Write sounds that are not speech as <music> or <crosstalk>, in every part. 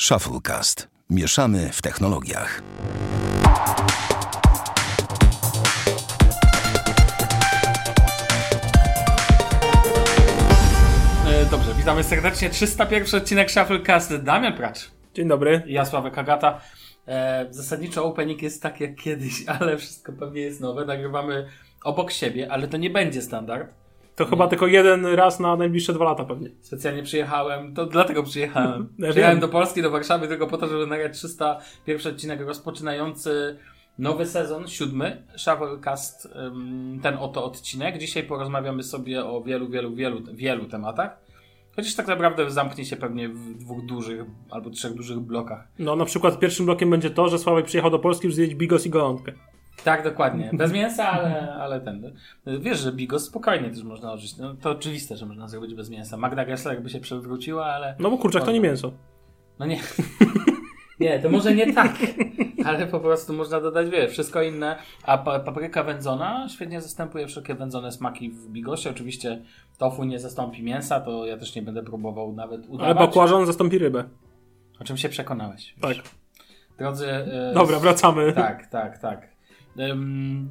Shufflecast. Mieszamy w technologiach. E, Dobrze, witamy serdecznie. 301 odcinek Shufflecast. Damian Pracz. Dzień dobry. Ja, Sławek Agata. E, zasadniczo opening jest tak jak kiedyś, <laughs> ale wszystko pewnie jest nowe. Nagrywamy obok siebie, ale to nie będzie standard. To chyba tylko jeden raz na najbliższe dwa lata pewnie. Specjalnie przyjechałem, to dlatego przyjechałem. <laughs> Przyjechałem do Polski, do Warszawy tylko po to, żeby nagrać 301 odcinek rozpoczynający nowy sezon, siódmy, Shufflecast, ym, ten oto odcinek. Dzisiaj porozmawiamy sobie o wielu, wielu, wielu, wielu tematach. Chociaż tak naprawdę zamknie się pewnie w dwóch dużych albo trzech dużych blokach. No na przykład pierwszym blokiem będzie to, że Sławek przyjechał do Polski, żeby zjeść bigos i golątkę. Tak, dokładnie. Bez mięsa, ale, ale ten. Wiesz, że bigos spokojnie też można użyć. No, to oczywiste, że można zrobić bez mięsa. Magda Gessler jakby się przewróciła, ale. No bo kurczak to nie mięso. No nie. <laughs> Nie, to może nie tak. Ale po prostu można dodać, wie, wszystko inne. A pa papryka wędzona świetnie zastępuje wszelkie wędzone smaki w bigosie. Oczywiście tofu nie zastąpi mięsa, to ja też nie będę próbował nawet Ale udawać. bakłażan zastąpi rybę. O czym się przekonałeś. Tak. Drodzy. e, Dobra, wracamy. Tak, tak, tak.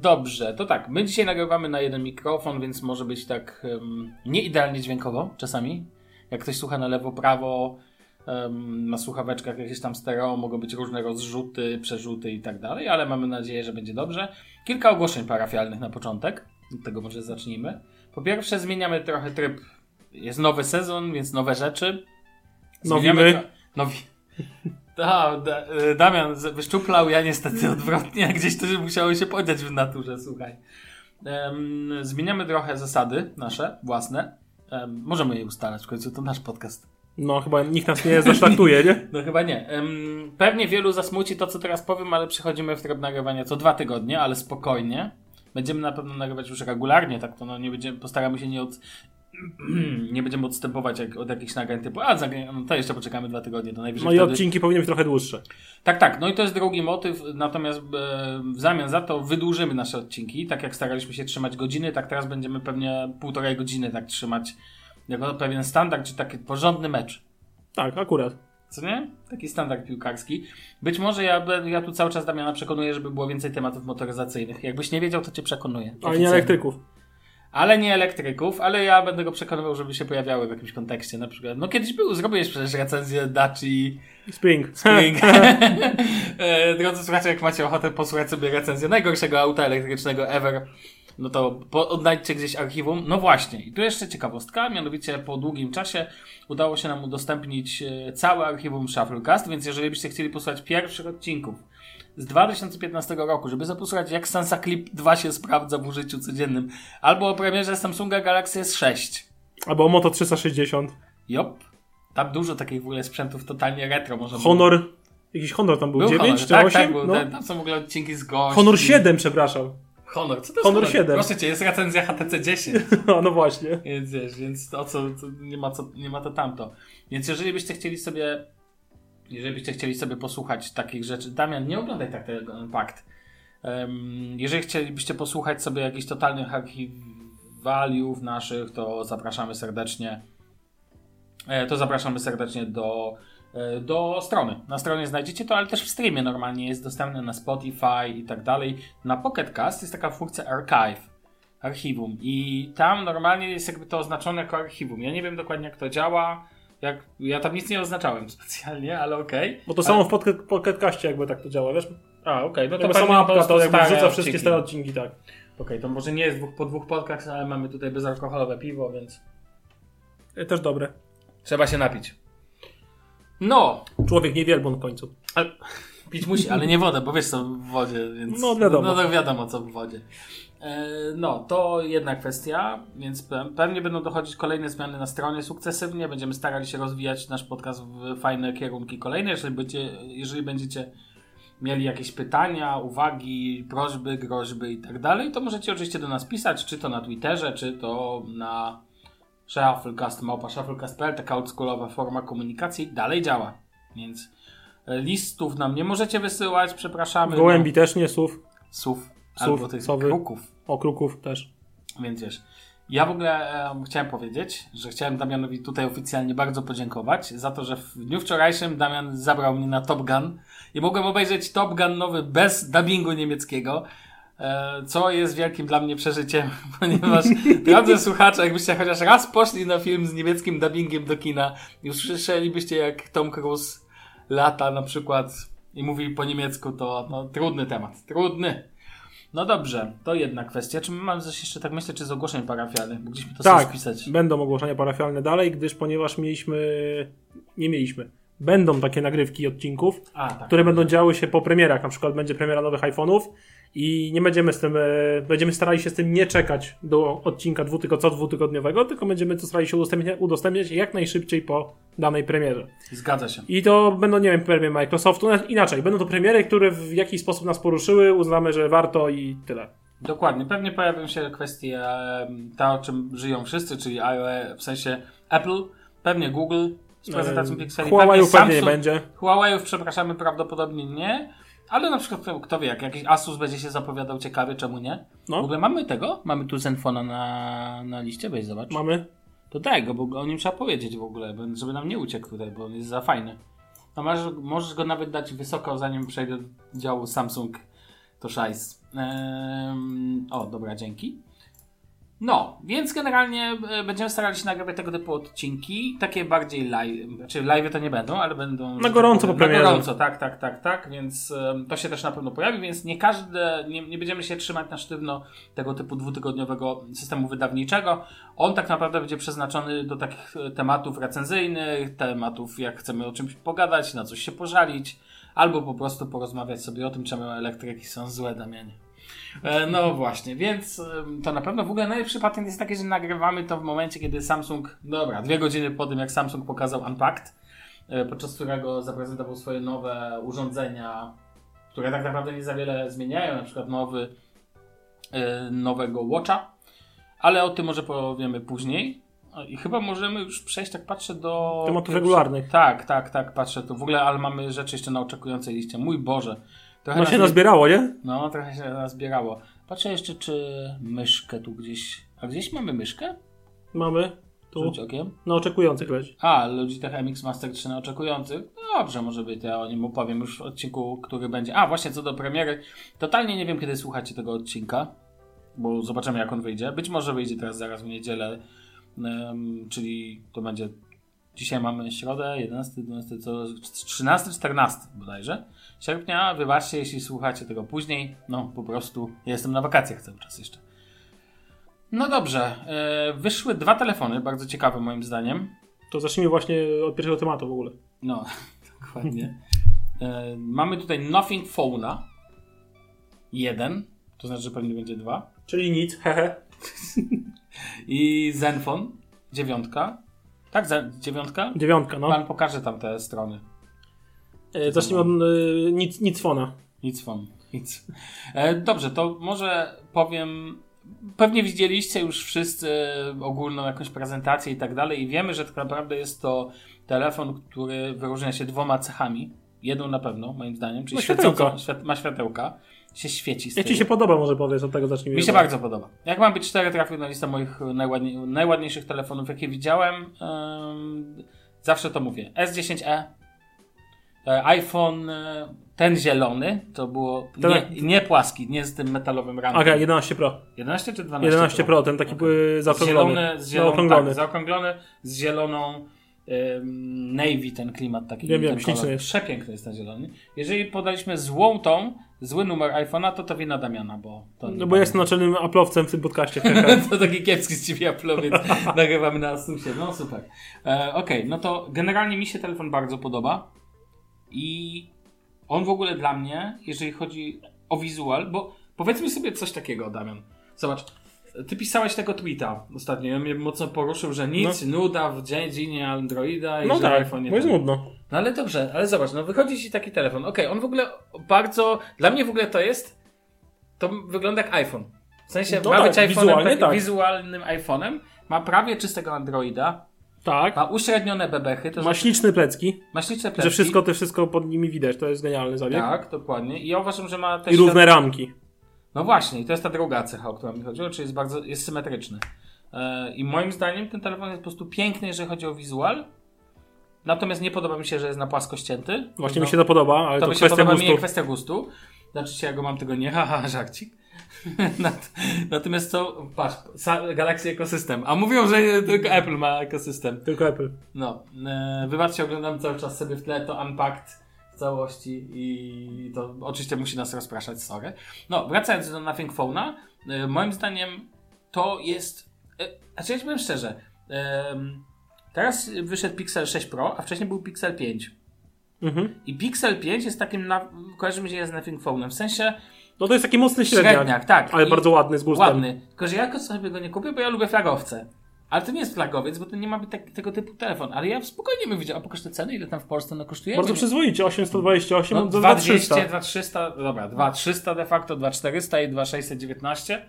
Dobrze, to tak. My dzisiaj nagrywamy na jeden mikrofon, więc może być tak ym, nie idealnie dźwiękowo czasami. Jak ktoś słucha na lewo, prawo, ym, na słuchaweczkach jakieś tam stereo, mogą być różne rozrzuty, przerzuty i tak dalej, ale mamy nadzieję, że będzie dobrze. Kilka ogłoszeń parafialnych na początek. Od tego może zacznijmy. Po pierwsze, zmieniamy trochę tryb. Jest nowy sezon, więc nowe rzeczy. Zmieniamy Nowimy. Nowi. E, Damian wyszczuplał, ja niestety <laughs> odwrotnie, gdzieś to musiało się podziać w naturze, słuchaj. Zmieniamy trochę zasady nasze, własne. Em, możemy je ustalać, w końcu to nasz podcast. No chyba nikt nas nie zaszlaktuje, nie? <laughs> No chyba nie. Pewnie wielu zasmuci to, co teraz powiem, ale przechodzimy w tryb nagrywania co dwa tygodnie, ale spokojnie. Będziemy na pewno nagrywać już regularnie, tak to no nie będziemy, postaramy się nie od... <clears throat> nie będziemy odstępować jak, od jakichś nagrań typu, a no to jeszcze poczekamy dwa tygodnie, to najwyżej No i wtedy... odcinki powinny być trochę dłuższe. Tak, tak. No i to jest drugi motyw. Natomiast e, w zamian za to wydłużymy nasze odcinki. Tak jak staraliśmy się trzymać godziny, tak teraz będziemy pewnie półtorej godziny tak trzymać jako pewien standard, czy taki porządny mecz. Tak, akurat. Co nie? Taki standard piłkarski. Być może ja, ja tu cały czas Damiana przekonuję, żeby było więcej tematów motoryzacyjnych. Jakbyś nie wiedział, to cię przekonuję. Ale nie elektryków. Ale nie elektryków, ale ja będę go przekonywał, żeby się pojawiały w jakimś kontekście. Na przykład, no kiedyś był, zrobiłeś przecież recenzję Daci Spring. <laughs> Spring. E, Drodzy słuchacze, jak macie ochotę posłuchać sobie recenzję najgorszego auta elektrycznego ever, no to po, odnajdźcie gdzieś archiwum. No właśnie, i tu jeszcze ciekawostka, mianowicie po długim czasie udało się nam udostępnić e, całe archiwum Shufflecast, więc jeżeli byście chcieli posłuchać pierwszych odcinków z 2015 roku, żeby zaposłuchać jak Sansa Clip 2 się sprawdza w użyciu codziennym, albo o premierze Samsunga Galaxy S6, Albo Moto 360. Jop. Tam dużo takich w ogóle sprzętów totalnie retro może było. Honor. Jakiś Honor tam był, Był 9 Honor, czy tak, 8? tak, był, no. ten, tam są w ogóle odcinki z gości. Honor 7, przepraszam. Honor, co to jest Honor 7. Proszę cię, jest recenzja HTC 10, <laughs> No, no właśnie. więc wiesz, więc to co, to nie ma co, nie ma to tamto. Więc jeżeli byście chcieli sobie, jeżeli byście chcieli sobie posłuchać takich rzeczy, Damian, nie oglądaj tak tego Unpacked. Um, jeżeli chcielibyście posłuchać sobie jakichś totalnych archiwaliów naszych, to zapraszamy serdecznie E, to zapraszamy serdecznie do, e, do strony. Na stronie znajdziecie to, ale też w streamie normalnie jest dostępne na Spotify i tak dalej. Na Pocket Cast jest taka funkcja archive, archiwum i tam normalnie jest jakby to oznaczone jako archiwum. Ja nie wiem dokładnie jak to działa, jak, ja tam nic nie oznaczałem <laughs> specjalnie, ale okej. Bo to samo w Castie jakby tak to działa, wiesz? A, okej, no to Jakby sama apka to jakby wrzuca wszystkie stare odcinki, tak. Okej, to może nie jest po dwóch podcastach, ale mamy tutaj bezalkoholowe piwo, więc E, Też dobre. trzeba się napić. No, Człowiek nie wielbłąd w końcu. Ale, <laughs> pić musi, ale nie wodę, bo wiesz co w wodzie, więc. No, wiadomo. No to wiadomo co w wodzie. E, no, to jedna kwestia, więc pe- pewnie będą dochodzić kolejne zmiany na stronie sukcesywnie. Będziemy starali się rozwijać nasz podcast w fajne kierunki kolejne. Jeżeli, będziecie, jeżeli będziecie mieli jakieś pytania, uwagi, prośby, groźby i tak dalej, to możecie oczywiście do nas pisać, czy to na Twitterze, czy to na Shufflecast, małpa shufflecast.pl, taka oldschoolowa forma komunikacji dalej działa. Więc e, listów nam nie możecie wysyłać, przepraszamy. Gołębi też nie, słów. No, sów, Sów, albo tych sowy. kruków, O, kruków też. więc wiesz. Ja w ogóle em, chciałem powiedzieć, że chciałem Damianowi tutaj oficjalnie bardzo podziękować za to, że w dniu wczorajszym Damian zabrał mnie na Top Gun i mogłem obejrzeć Top Gun nowy bez dubbingu niemieckiego. e, Co jest wielkim dla mnie przeżyciem, <laughs> ponieważ drodzy <laughs> słuchacze, jakbyście chociaż raz poszli na film z niemieckim dubbingiem do kina i usłyszelibyście jak Tom Cruise lata na przykład i mówi po niemiecku, to no, trudny temat. Trudny. No dobrze, to jedna kwestia. Czy my mamy coś jeszcze, tak myślę, czy z ogłoszeń parafialnych? Bo gdzieś mi to Tak, spisać. będą ogłoszenia parafialne dalej, gdyż ponieważ mieliśmy, nie mieliśmy, będą takie nagrywki odcinków, A, tak. które będą działy się po premierach, na przykład będzie premiera nowych iPhone'ów i nie będziemy z tym, e, będziemy starali się z tym nie czekać do odcinka dwutygo, co dwutygodniowego, tylko będziemy to starali się udostępniać, udostępniać jak najszybciej po danej premierze. Zgadza się. I to będą, nie wiem, premiery Microsoftu, na- inaczej, będą to premiery, które w jakiś sposób nas poruszyły, uznamy, że warto i tyle. Dokładnie. Pewnie pojawią się kwestie em, ta, o czym żyją wszyscy, czyli iOS, w sensie Apple, pewnie Google z prezentacją Eee, Pixeli, Huawei'ów pewnie nie Samsung. będzie. Huawei'ów, przepraszamy, prawdopodobnie nie. Ale na przykład, kto- wie, jak jakiś Asus będzie się zapowiadał ciekawie, czemu nie? W No, ogóle mamy tego? Mamy tu Zenfona na, na liście, weź zobacz. mamy. To daj go, bo o nim trzeba powiedzieć w ogóle, żeby nam nie uciekł tutaj, bo on jest za fajny. No masz, możesz go nawet dać wysoko, zanim przejdę do działu Samsung, to szajs. Ehm, o, dobra, dzięki. No, więc generalnie e, będziemy starali się nagrywać tego typu odcinki, takie bardziej live, znaczy live to nie będą, ale będą... Na gorąco po Na premierze. gorąco, tak, tak, tak, tak, więc em, to się też na pewno pojawi, więc nie każde, nie, nie będziemy się trzymać na sztywno tego typu dwutygodniowego systemu wydawniczego. On tak naprawdę będzie przeznaczony do takich e, tematów recenzyjnych, tematów jak chcemy o czymś pogadać, na coś się pożalić, albo po prostu porozmawiać sobie o tym, czemu elektryki są złe, Damianie. E, No właśnie, więc to na pewno w ogóle najlepszy patent jest taki, że nagrywamy to w momencie, kiedy Samsung, dobra, dwie godziny po tym, jak Samsung pokazał Unpacked, e, podczas którego zaprezentował swoje nowe urządzenia, które tak naprawdę nie za wiele zmieniają, na przykład nowy, e, nowego Watcha, ale o tym może powiemy później. O, I chyba możemy już przejść, tak patrzę do... Tematów regularnych. Tak, tak, tak, patrzę tu. W ogóle, ale mamy rzeczy jeszcze na oczekującej liście. Mój Boże. Trochę No się nazbierało, nie? no, trochę się nazbierało. Patrzę jeszcze, czy myszkę tu gdzieś. A gdzieś mamy myszkę? Mamy. Tu. Rzuć okiem. Na oczekujących leży. A, Logitech MX Master 3 na oczekujących. Dobrze, może być, ja o nim opowiem już w odcinku, który będzie. A, właśnie co do premiery. Totalnie nie wiem, kiedy słuchacie tego odcinka, bo zobaczymy, jak on wyjdzie. Być może wyjdzie teraz zaraz w niedzielę, em, czyli to będzie. Dzisiaj mamy środę, 11, 12, co, 13, 14 bodajże sierpnia. Wybaczcie, jeśli słuchacie tego później. No, po prostu ja jestem na wakacjach cały czas jeszcze. No dobrze, e, wyszły dwa telefony, bardzo ciekawe moim zdaniem. To zacznijmy właśnie od pierwszego tematu w ogóle. No, <laughs> dokładnie. E, mamy tutaj Nothing Phone'a. Jeden, to znaczy, że pewnie będzie dwa. Czyli nic, hehe. <laughs> I Zenfone, dziewiątka. Tak, dziewiątka? Dziewiątka, no. Pan pokaże tam te strony. E, zacznijmy od e, nic, nic fona. Nic phone, nic. E, dobrze, to może powiem. Pewnie widzieliście już wszyscy ogólną jakąś prezentację i tak dalej, i wiemy, że tak naprawdę jest to telefon, który wyróżnia się dwoma cechami. Jedną na pewno, moim zdaniem, czyli Ma światełka. świat, ma światełka, się świeci. Jak ci się podoba, może powiedz, od tego zacznijmy. Mi się bardzo podoba. Jak mam być cztery, trafił na listę moich najładniej, najładniejszych telefonów, jakie widziałem. Ym, zawsze to mówię. S10e, e, iPhone, e, ten zielony, to było nie, nie płaski, nie z tym metalowym ramkiem. Okej, 11 Pro. 11 czy 12 11 Pro, ten taki okay. zaokrąglony. Zielony, z zieloną, Zaokrąglony. tak, zaokrąglony z zieloną navy ten klimat taki. Wiem, wiem, śliczny jest. Przepiękny jest ten zielony. Jeżeli podaliśmy złą tą, zły numer iPhone'a, to to wina Damiana, bo to No bo jestem naczelnym aplowcem w tym podcaście. <laughs> to taki kiepski z ciebie Apple, więc <laughs> nagrywamy na Asusie. No super. E, Okej, no to generalnie mi się telefon bardzo podoba i on w ogóle dla mnie, jeżeli chodzi o wizual, bo powiedzmy sobie coś takiego, Damian. Zobacz, ty pisałeś tego tweeta ostatnio, ja mnie mocno poruszył, że nic, nuda w dziedzinie Androida i No że tak, iPhone nie jest ten. nudno. No ale dobrze, ale zobacz, no wychodzi ci taki telefon. Okej, on w ogóle bardzo. Dla mnie w ogóle to jest. To wygląda jak iPhone. W sensie No ma tak, być iPhone'em, takim tak. wizualnym iPhone'em. Ma prawie czystego Androida. Tak. Ma uśrednione bebechy. To Ma znaczy, plecki, ma śliczne że plecki. wszystko, te wszystko pod nimi widać. To jest genialny zabieg. Tak, dokładnie. I ja uważam, że ma też. I równe ramki. No właśnie, i to jest ta druga cecha, o którą mi chodziło, czyli jest bardzo jest symetryczny. E, I moim zdaniem ten telefon jest po prostu piękny, jeżeli chodzi o wizual. Natomiast nie podoba mi się, że jest na płasko ścięty. Właśnie no, mi się to podoba, ale to to, mi się kwestia podoba gustu. mi kwestia gustu. Znaczy się, ja go mam tego nie, <laughs> haha, żarcik. <laughs> Nat- Natomiast co, patrz, Galaxy Ecosystem. A mówią, że tylko Apple ma ekosystem. Tylko Apple. No, e, wybaczcie, oglądam cały czas sobie w tle to Unpacked w całości i to oczywiście musi nas rozpraszać, sorry. No, wracając do Nothing Phone'a, e, moim zdaniem to jest, e, znaczy ja powiem szczerze, em, teraz wyszedł Pixel 6 Pro, a wcześniej był Pixel 5. Mhm. I Pixel 5 jest takim, na, kojarzy mi się z Nothing Phone'em, w sensie No to jest taki mocny średniak. średniak, tak. Ale I- bardzo ładny z gustem. Ładny. Tylko, że ja sobie go nie kupię, bo ja lubię flagowce. Ale to nie jest flagowiec, bo to nie ma być tak, tego typu telefon. Ale ja spokojnie bym widział, a pokaż te ceny, ile tam w Polsce no kosztuje? Bardzo przyzwoicie, 828 no, do 2200, 2300. 2300, dobra, 2300 de facto, 2400 i 2619.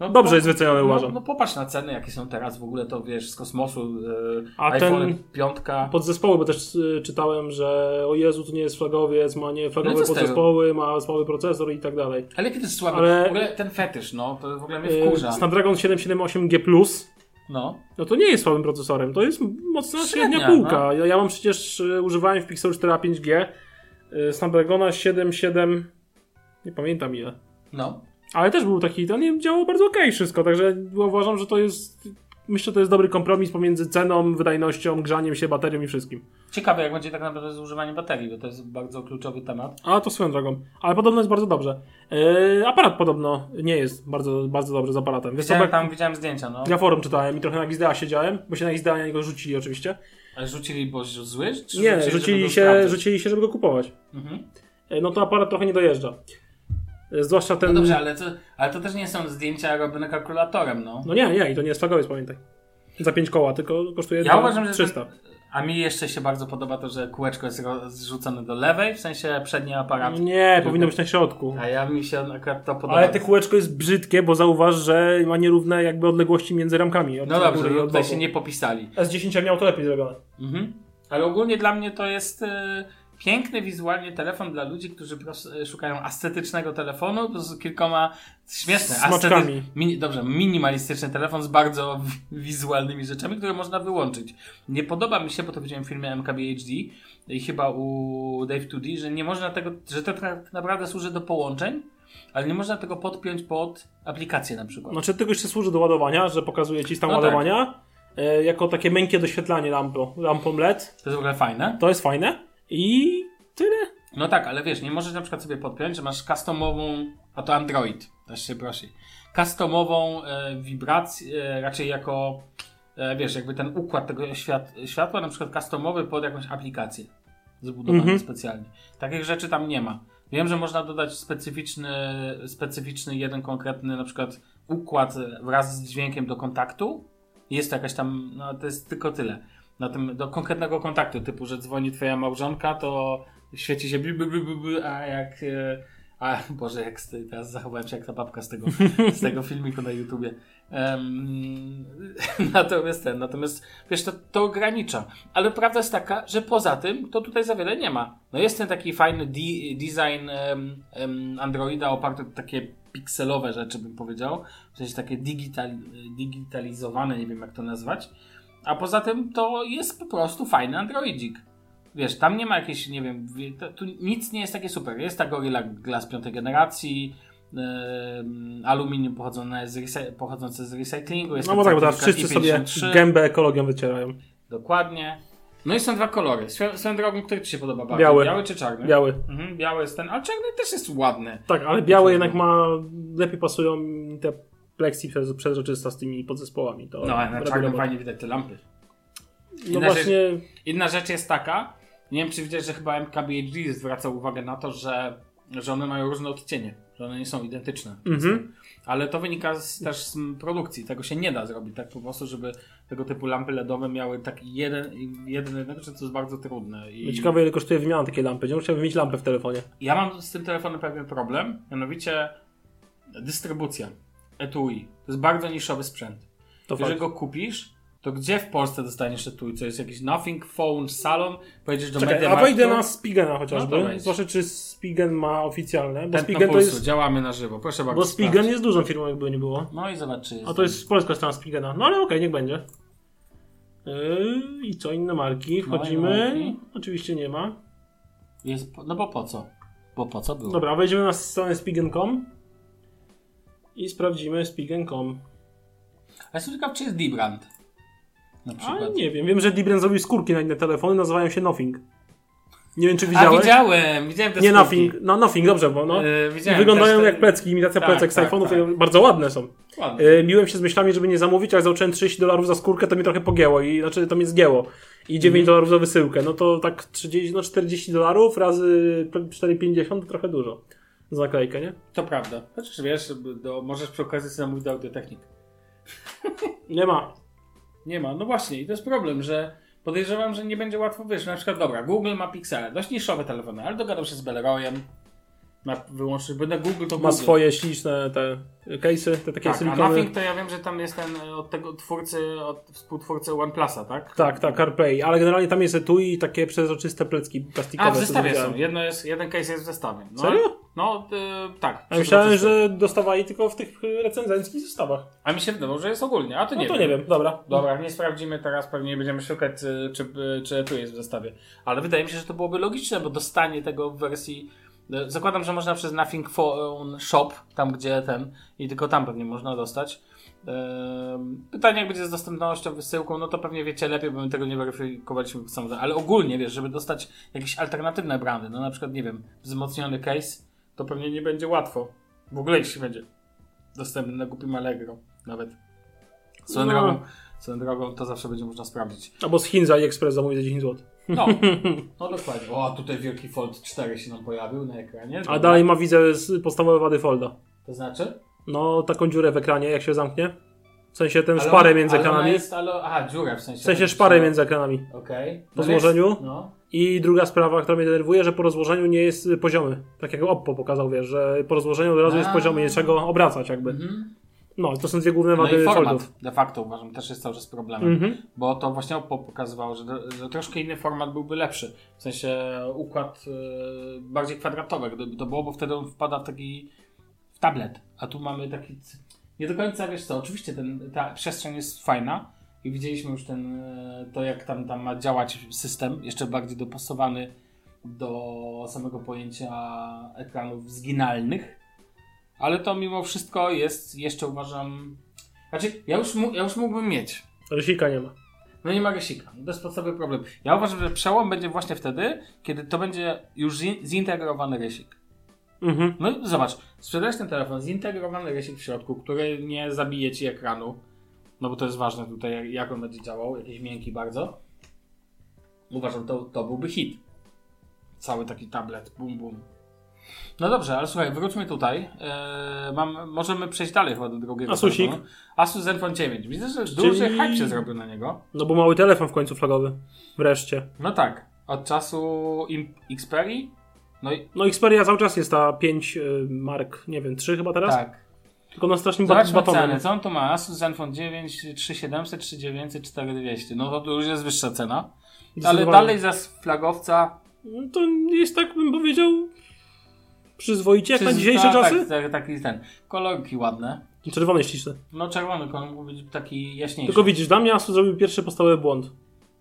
No, Dobrze po- jest wyceniony, no, uważam. No popatrz na ceny, jakie są teraz w ogóle, to wiesz, z kosmosu, yy, A iPhone piątka. Podzespoły, bo też y, czytałem, że o Jezu, to nie jest flagowiec, ma nie flagowe No z tego? podzespoły, ma słaby procesor i tak dalej. Ale to jest słaby, Ale- w ogóle ten fetysz, no, to w ogóle mnie Y, wkurza. Snapdragon 778G+, No. no to nie jest słabym procesorem, to jest mocna Średnia, średnia półka. no. Ja, ja mam przecież, używałem w Pixelu 4a 5G y, Snapdragona 77, nie pamiętam ile. No. Ale też był taki, to nie działało bardzo okej wszystko, także uważam, że to jest, myślę, że to jest dobry kompromis pomiędzy ceną, wydajnością, grzaniem się, baterią i wszystkim. Ciekawe, jak będzie tak naprawdę z używaniem baterii, bo to jest bardzo kluczowy temat. A to swoją drogą. Ale podobno jest bardzo dobrze. Yy, aparat podobno nie jest bardzo, bardzo dobrze z aparatem. Wiesz Widziałem, tam widziałem zdjęcia, no. ja forum czytałem i trochę na Gizdea siedziałem, bo się na Gizdea na niego rzucili oczywiście. Ale rzucili, bo zły? Nie, rzucili go się, rzucili się, żeby go kupować. Mhm. Yy, no to aparat trochę nie dojeżdża. Yy, zwłaszcza ten... No dobrze, ale to, ale to też nie są zdjęcia robione kalkulatorem, no. No nie, nie, i to nie jest flagowiec, pamiętaj. Za 5 koła, tylko kosztuje Ja uważam, że 300. ten- A mi jeszcze się bardzo podoba to, że kółeczko jest zrzucone do lewej, w sensie przedni aparat. Nie, powinno być na środku. A ja mi się akurat to podoba. Ale te kółeczko jest brzydkie, bo zauważ, że ma nierówne jakby odległości między ramkami. Od No dobrze, i no od tutaj się nie popisali. S10 miał to lepiej zrobione. Mhm. Ale ogólnie dla mnie to jest e, piękny wizualnie telefon dla ludzi, którzy e, szukają estetycznego telefonu z kilkoma śmieszne, Smaczkami. mini, dobrze, minimalistyczny telefon z bardzo wi- <laughs> wizualnymi rzeczami, które można wyłączyć. Nie podoba mi się, bo to widziałem w filmie MKBHD i chyba u Dave 2D, że nie można tego, że to tak naprawdę służy do połączeń, ale nie można tego podpiąć pod aplikację na przykład. Znaczy tylko jeszcze służy do ładowania, że pokazuje ci stan No tak. ładowania. E, jako takie miękkie doświetlanie lampą, lampą LED. To jest w ogóle fajne. To jest fajne. I tyle. No tak, ale wiesz, nie możesz na przykład sobie podpiąć, że masz customową, a to Android, też się prosi, customową e, wibrację, e, raczej jako, e, wiesz, jakby ten układ tego świat, światła, na przykład customowy pod jakąś aplikację zbudowany Mhm. specjalnie. Takich rzeczy tam nie ma. Wiem, że można dodać specyficzny, specyficzny jeden konkretny na przykład układ wraz z dźwiękiem do kontaktu. Jest to jakaś tam, no to jest tylko tyle. Na tym, do konkretnego kontaktu, typu, że dzwoni twoja małżonka, to świeci się bli, bli, bli, bli, a jak e, a Boże, jak tej, teraz zachowałem się jak ta babka z tego, z tego filmiku na YouTubie. Em, <laughs> natomiast ten, natomiast wiesz, to, to ogranicza. Ale prawda jest taka, że poza tym to tutaj za wiele nie ma. No jest ten taki fajny de- design em, em, Androida oparty o takie pikselowe rzeczy, bym powiedział. W sensie takie digital, digitalizowane, nie wiem jak to nazwać. A poza tym to jest po prostu fajny Androidzik. Wiesz, tam nie ma jakiejś, nie wiem, tu nic nie jest takie super. Jest ta Gorilla Glass piątej generacji, em, aluminium pochodzące z, pochodzące z recyklingu. Jest No bo tak, bo teraz wszyscy sobie IP53. gębę ekologią wycierają. Dokładnie. No i są dwa kolory. Swoją, swoją drogą, który Ci się podoba bardziej? Biały. Biały czy czarny? Biały. Mhm, biały jest ten, ale czarny też jest ładny. Tak, ale biały jednak ma, lepiej pasują te plexi przez- przezroczysta z tymi podzespołami. To No, ale na czarnym fajnie widać te lampy. No Inna właśnie, Inna rzecz jest taka, nie wiem czy widziałeś, że chyba MKBHD zwraca uwagę na to, że, że one mają różne odcienie, że one nie są identyczne. Mhm. Ale to wynika z, też z produkcji, tego się nie da zrobić tak po prostu, żeby tego typu lampy LEDowe miały taki jeden, jeden jednego, że to jest bardzo trudne. I ciekawe ile kosztuje wymiana takiej lampy. Gdzie chciałbym mieć lampę w telefonie? ja mam z tym telefonem pewien problem, mianowicie dystrybucja etui. To jest bardzo niszowy sprzęt. To Jeżeli fakt. go kupisz, to gdzie w Polsce dostaniesz etui? Co jest jakiś Nothing Phone Salon? Pojedziesz do Czekaj, a wejdę na Spigena No chociażby. wejdź. Zobaczę, czy Spigen ma oficjalne. Bo Spigen to jest. działamy na żywo. Proszę bardzo. Bo Spigen sprawdź. jest dużą firmą, jakby nie było. No i zobacz, czy jest. A to jest polska strona Spigena. No ale okej, niech będzie. Yy, I co, inne marki? No, Wchodzimy. inne marki. Oczywiście nie ma. jest. No bo po co? Bo po co było? Dobra, wejdziemy na stronę spigen.com i sprawdzimy spigen.com. A jestem ciekaw, czy jest D-Brand. Na A przykład. nie wiem, wiem, że Dibren zrobił skórki na inne telefony, nazywają się Nothing. Nie wiem, czy A widziałeś. widziałem, widziałem te Nie skórki. Nothing, no Nothing, dobrze, bo no. Yy, wyglądają też jak te- plecki, imitacja Tak, plecek z tak, iPhone'ów, tak. bardzo ładne są. Ładnie. Yy, biłem się z myślami, żeby nie zamówić, ale zacząłem 30 dolarów za skórkę, to mnie trochę pogięło i znaczy to mnie zgięło. I 9 Mhm. dolarów za wysyłkę, no to tak 30, no 40 dolarów razy 4,50 to trochę dużo. Za naklejkę, nie? To prawda. Chociaż wiesz, do, możesz przy okazji zamówić do Audiotechnik. Nie ma. Nie ma. No właśnie, i to jest problem, że podejrzewam, że nie będzie łatwo wyjść. Na przykład, dobra, Google ma Pixel, dość niszowe telefony, ale dogadał się z Belroyem. Ma wyłącznie, bo na Google to Ma Google. swoje śliczne te case'y, te takie Tak, a silikowe. Nothing to ja wiem, że tam jest ten e, od tego twórcy, od współtwórcy OnePlusa, tak? Tak, tak, CarPlay, ale generalnie tam jest etui i takie przezroczyste plecki plastikowe. A, w zestawie są. Jedno jest, jeden case jest w zestawie. No, Serio? No, y, tak. Ja myślałem, że dostawali tylko w tych recenzenckich zestawach. A mi się wydawało, że jest ogólnie, a to No nie to wiem. nie wiem, dobra. Dobra, nie sprawdzimy teraz, pewnie nie będziemy szukać, czy, czy, czy tu jest w zestawie. Ale wydaje mi się, że to byłoby logiczne, bo dostanie tego w wersji. Zakładam, że można przez Nothing Phone Shop, tam gdzie ten, i tylko tam pewnie można dostać. Ehm, Pytanie, jak będzie z dostępnością, wysyłką, no to pewnie wiecie lepiej, bo my tego nie weryfikowaliśmy samodzielnie. Ale ogólnie, wiesz, żeby dostać jakieś alternatywne brandy, no na przykład, nie wiem, wzmocniony case, to pewnie nie będzie łatwo. W ogóle jeśli będzie dostępny na głupim Allegro nawet. Swoją No. drogą, swoją drogą to zawsze będzie można sprawdzić. Albo z Chin za AliExpress zamówić za 10 zł. No, <laughs> no dokładnie. O, tutaj wielki Fold 4 się nam pojawił na ekranie. A dalej ma widzę podstawowe wady Folda. To znaczy? No, taką dziurę w ekranie, jak się zamknie. W sensie Ale szparę między ale ekranami. Jest, ale, aha, dziurę w sensie. W sensie szparę między ekranami. Okej. Po No więc- złożeniu? No. I druga sprawa, która mnie denerwuje, że po rozłożeniu nie jest poziomy. Tak jak Oppo pokazał, wiesz, że po rozłożeniu od razu jest A. poziomy, nie trzeba go obracać jakby. Mhm. No, to są dwie główne No wady i format Foldów. de facto uważam też jest cały czas problemem. Mhm. Bo to właśnie Oppo pokazywało, że, że troszkę inny format byłby lepszy. W sensie układ e, bardziej kwadratowy, gdyby to było, bo wtedy on wpada w taki w tablet. A tu mamy taki. Nie do końca wiesz co, oczywiście ten, ta przestrzeń jest fajna i widzieliśmy już ten, e, to, jak tam, tam ma działać system, jeszcze bardziej dopasowany do samego pojęcia ekranów zginalnych. Ale to mimo wszystko jest jeszcze uważam. Znaczy, ja już, ja już mógłbym mieć. Rysika nie ma. No nie ma gasika. To jest podstawowy problem. Ja uważam, że przełom będzie właśnie wtedy, kiedy to będzie już zi- zintegrowany rysik. Mhm. No i zobacz, sprzedajesz ten telefon, zintegrowany rysik w środku, który nie zabije ci ekranu, no bo to jest ważne tutaj, jak- jak on będzie działał, jakiś miękki bardzo. Uważam, to, to byłby hit. Cały taki tablet, bum bum. No dobrze, ale słuchaj, wróćmy tutaj. Eee, mam, możemy przejść dalej chyba do drugiego Asusik. telefonu. Asus Zenfone 9. Widzę, że duży Czyli- hype się zrobił na niego. No bo mały telefon w końcu flagowy. Wreszcie. No tak, od czasu Xperia. No i No Xperia cały czas jest ta 5 y, mark, nie wiem, 3 chyba teraz? tak. Tylko na strasznym bat- batonem. Co on tu ma? Asus Zenfone 9, 3700, 3900, 4200. No to, już jest wyższa cena. Ale dalej za flagowca. No To jest tak, bym powiedział, przyzwoicie jak na dzisiejsze tak, czasy? Tak, tak, taki ten. Kolorki ładne. Czerwone śliczne. No czerwony kolor mógł być taki jaśniejszy. Tylko widzisz, dla mnie Asus zrobił pierwszy podstawowy błąd.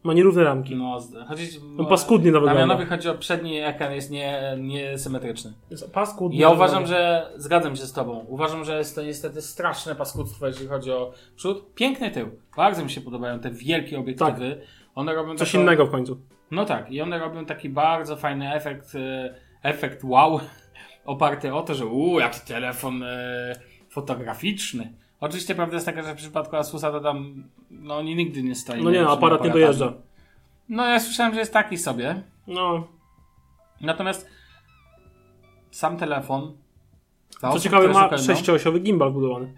Ma nierówne ramki. No, z- chodzi, No paskudnie wygląda. Damianowi chodzi o przedni ekran jest nie, niesymetryczny. Jest paskudnie. Ja uważam, że zgadzam się z tobą. Uważam, że jest to niestety straszne paskudztwo, jeżeli chodzi o przód. Piękny tył. Bardzo mi się podobają te wielkie obiektywy. One robią Coś taką- innego w końcu. No tak, i one robią taki bardzo fajny efekt, e, efekt wow, oparty o to, że uuu, jaki telefon e, fotograficzny. Oczywiście prawda jest taka, że w przypadku Asusa to tam, no oni nigdy nie stoją. No nie, no, aparat nie dojeżdża. No ja słyszałem, że jest taki sobie. No, Natomiast sam telefon. co osób, ciekawe, ma szukają- sześcioosiowy gimbal wbudowany.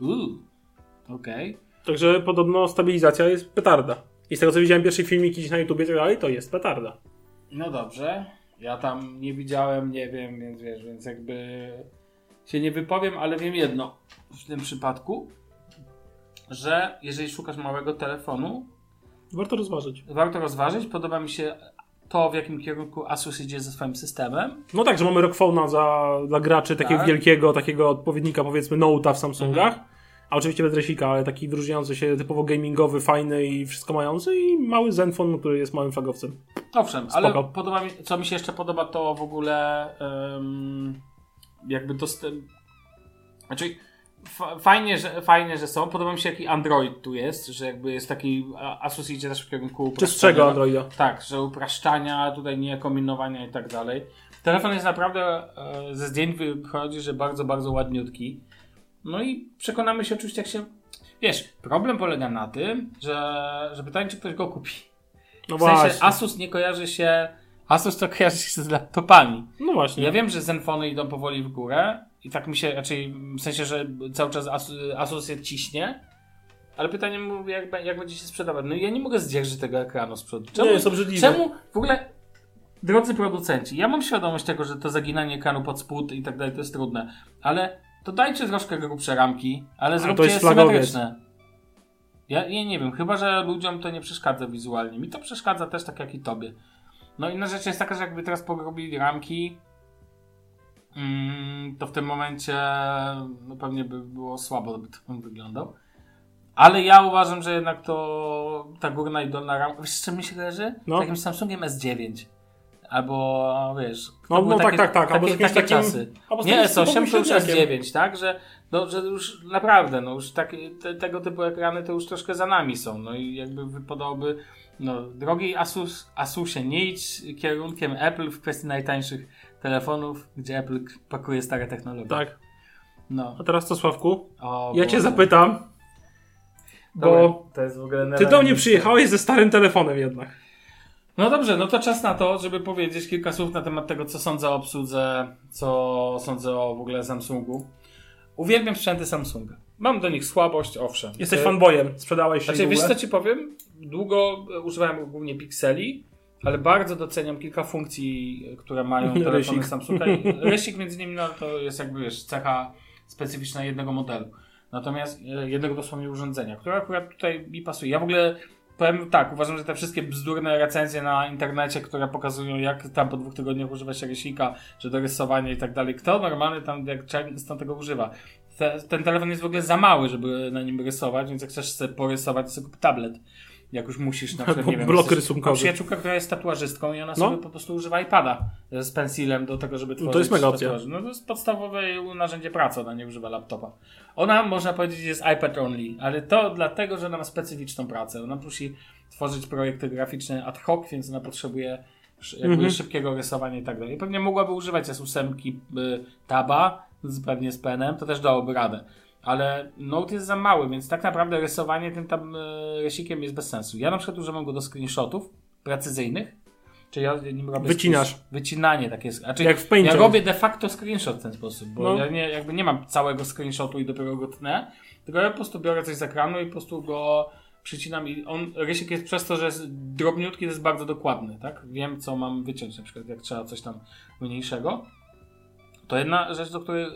Uuu, okej. Także podobno stabilizacja jest petarda. I z tego co widziałem pierwsze filmiki gdzieś na YouTubie i tak dalej, to jest petarda. No dobrze. Ja tam nie widziałem, nie wiem, więc wiesz, więc jakby się nie wypowiem, ale wiem jedno w tym przypadku, że jeżeli szukasz małego telefonu, Warto rozważyć. warto rozważyć. Podoba mi się to, w jakim kierunku Asus idzie ze swoim systemem. No tak, że mamy Rockphone'a za, dla graczy takiego Tak. wielkiego, takiego odpowiednika powiedzmy Note'a w Samsungach. A oczywiście bez resika, ale taki wyróżniający się typowo gamingowy, fajny i wszystko mający i mały Zenfone, który jest małym flagowcem. Owszem, ale Spoko. podoba mi, co mi się jeszcze podoba, to w ogóle em, jakby dostęp. Znaczy, fa- fajnie że, fajnie, że są. Podoba mi się, jaki Android tu jest, że jakby jest taki. Asus idzie też w kierunku. Czystszego upraszczania. Androida. Tak, że upraszczania, tutaj nie kombinowania i tak dalej. Telefon jest naprawdę e, ze zdjęć wychodzi, że bardzo, bardzo ładniutki. No i przekonamy się oczywiście, jak się. Wiesz, problem polega na tym, że, że pytanie, czy ktoś go kupi. No W sensie właśnie. Asus nie kojarzy się. Asus to kojarzy się z laptopami. No właśnie. Ja wiem, że Zenfony idą powoli w górę i tak mi się raczej w sensie, że cały czas Asus, Asus je ciśnie. Ale pytanie jak, jak będzie się sprzedawać. No ja nie mogę zdzierżyć tego ekranu z przodu. Czemu, Nie, jest obrzydliwe. czemu w ogóle, drodzy producenci, ja mam świadomość tego, że to zaginanie ekranu pod spód i tak dalej to jest trudne, ale to dajcie troszkę grubsze ramki, ale to zróbcie flagowiec. symetryczne. Ja, ja nie wiem, chyba że ludziom to nie przeszkadza wizualnie. Mi to przeszkadza też tak jak i tobie. No inna rzecz jest taka, że jakby teraz pogrobili ramki, mm, to w tym momencie no pewnie by było słabo, by to wyglądał. Ale ja uważam, że jednak to ta górna i dolna ramka, wiesz z czym mi się kojarzy? No. Z Jakimś Samsungiem S9. Albo wiesz, No, no tak, tak, tak, albo Takie, takie takim- czasy. Nie takim S8 to już typowym S9, tak? Że, no, że już naprawdę, no już tak, te, tego typu ekrany to już troszkę za nami są. No i jakby wypadałoby, no drogi Asus, Asusie, nie idź kierunkiem Apple w kwestii najtańszych telefonów, gdzie Apple pakuje stare technologie. Tak. No. A teraz to Sławku, O, ja cię zapytam, Dobra, bo to jest w ogóle ty do mnie przyjechałeś ze starym telefonem jednak. No dobrze, no to czas na to, żeby powiedzieć kilka słów na temat tego, co sądzę o obsłudze, co sądzę o w ogóle Samsungu. Uwielbiam sprzęty Samsunga. Mam do nich słabość, owszem. Jesteś E, fanboyem, sprzedałeś się Znaczy, wiesz co ci powiem? Długo e, używałem głównie pikseli, ale bardzo doceniam kilka funkcji, które mają telefony Rysik. Samsunga. I Rysik między nimi no, to jest jakby wiesz, cecha specyficzna jednego modelu. Natomiast e, jednego dosłownie urządzenia, które akurat tutaj mi pasuje. Ja w ogóle powiem tak, uważam, że te wszystkie bzdurne recenzje na internecie, które pokazują jak tam po dwóch tygodniach używa się rysika, że do rysowania i tak dalej, kto normalny tam jak często tego używa? Te, ten telefon jest w ogóle za mały, żeby na nim rysować, więc jak chcesz sobie porysować, to sobie kup tablet. Jak już musisz, na <laughs> przykład, nie wiem, blok rysunkowy. Mam przyjaciółkę, która jest tatuażystką i ona No. sobie po prostu używa iPada z pensilem do tego, żeby to tworzyć jest mega opcja. No to jest podstawowe narzędzie pracy, ona nie używa laptopa. Ona, można powiedzieć, jest iPad only, ale to dlatego, że ona ma specyficzną pracę. Ona musi tworzyć projekty graficzne ad hoc, więc ona potrzebuje Mhm. szybkiego rysowania i tak dalej. Pewnie mogłaby używać S8 y, Taba, z, pewnie z penem, to też dałoby radę. Ale Note jest za mały, więc tak naprawdę rysowanie tym tam y, rysikiem jest bez sensu. Ja na przykład używam go do screenshotów precyzyjnych, czyli ja nim robię Wycinasz. Wycinanie takie. Znaczy, Jak w Paincie. ja robię de facto screenshot w ten sposób, bo No. ja nie, jakby nie mam całego screenshotu i dopiero go tnę, tylko ja po prostu biorę coś z ekranu i po prostu go przycinam i on, rysik jest przez to, że jest drobniutki, jest bardzo dokładny, tak? Wiem, co mam wyciąć, na przykład jak trzeba coś tam mniejszego. To jedna rzecz, do której yy,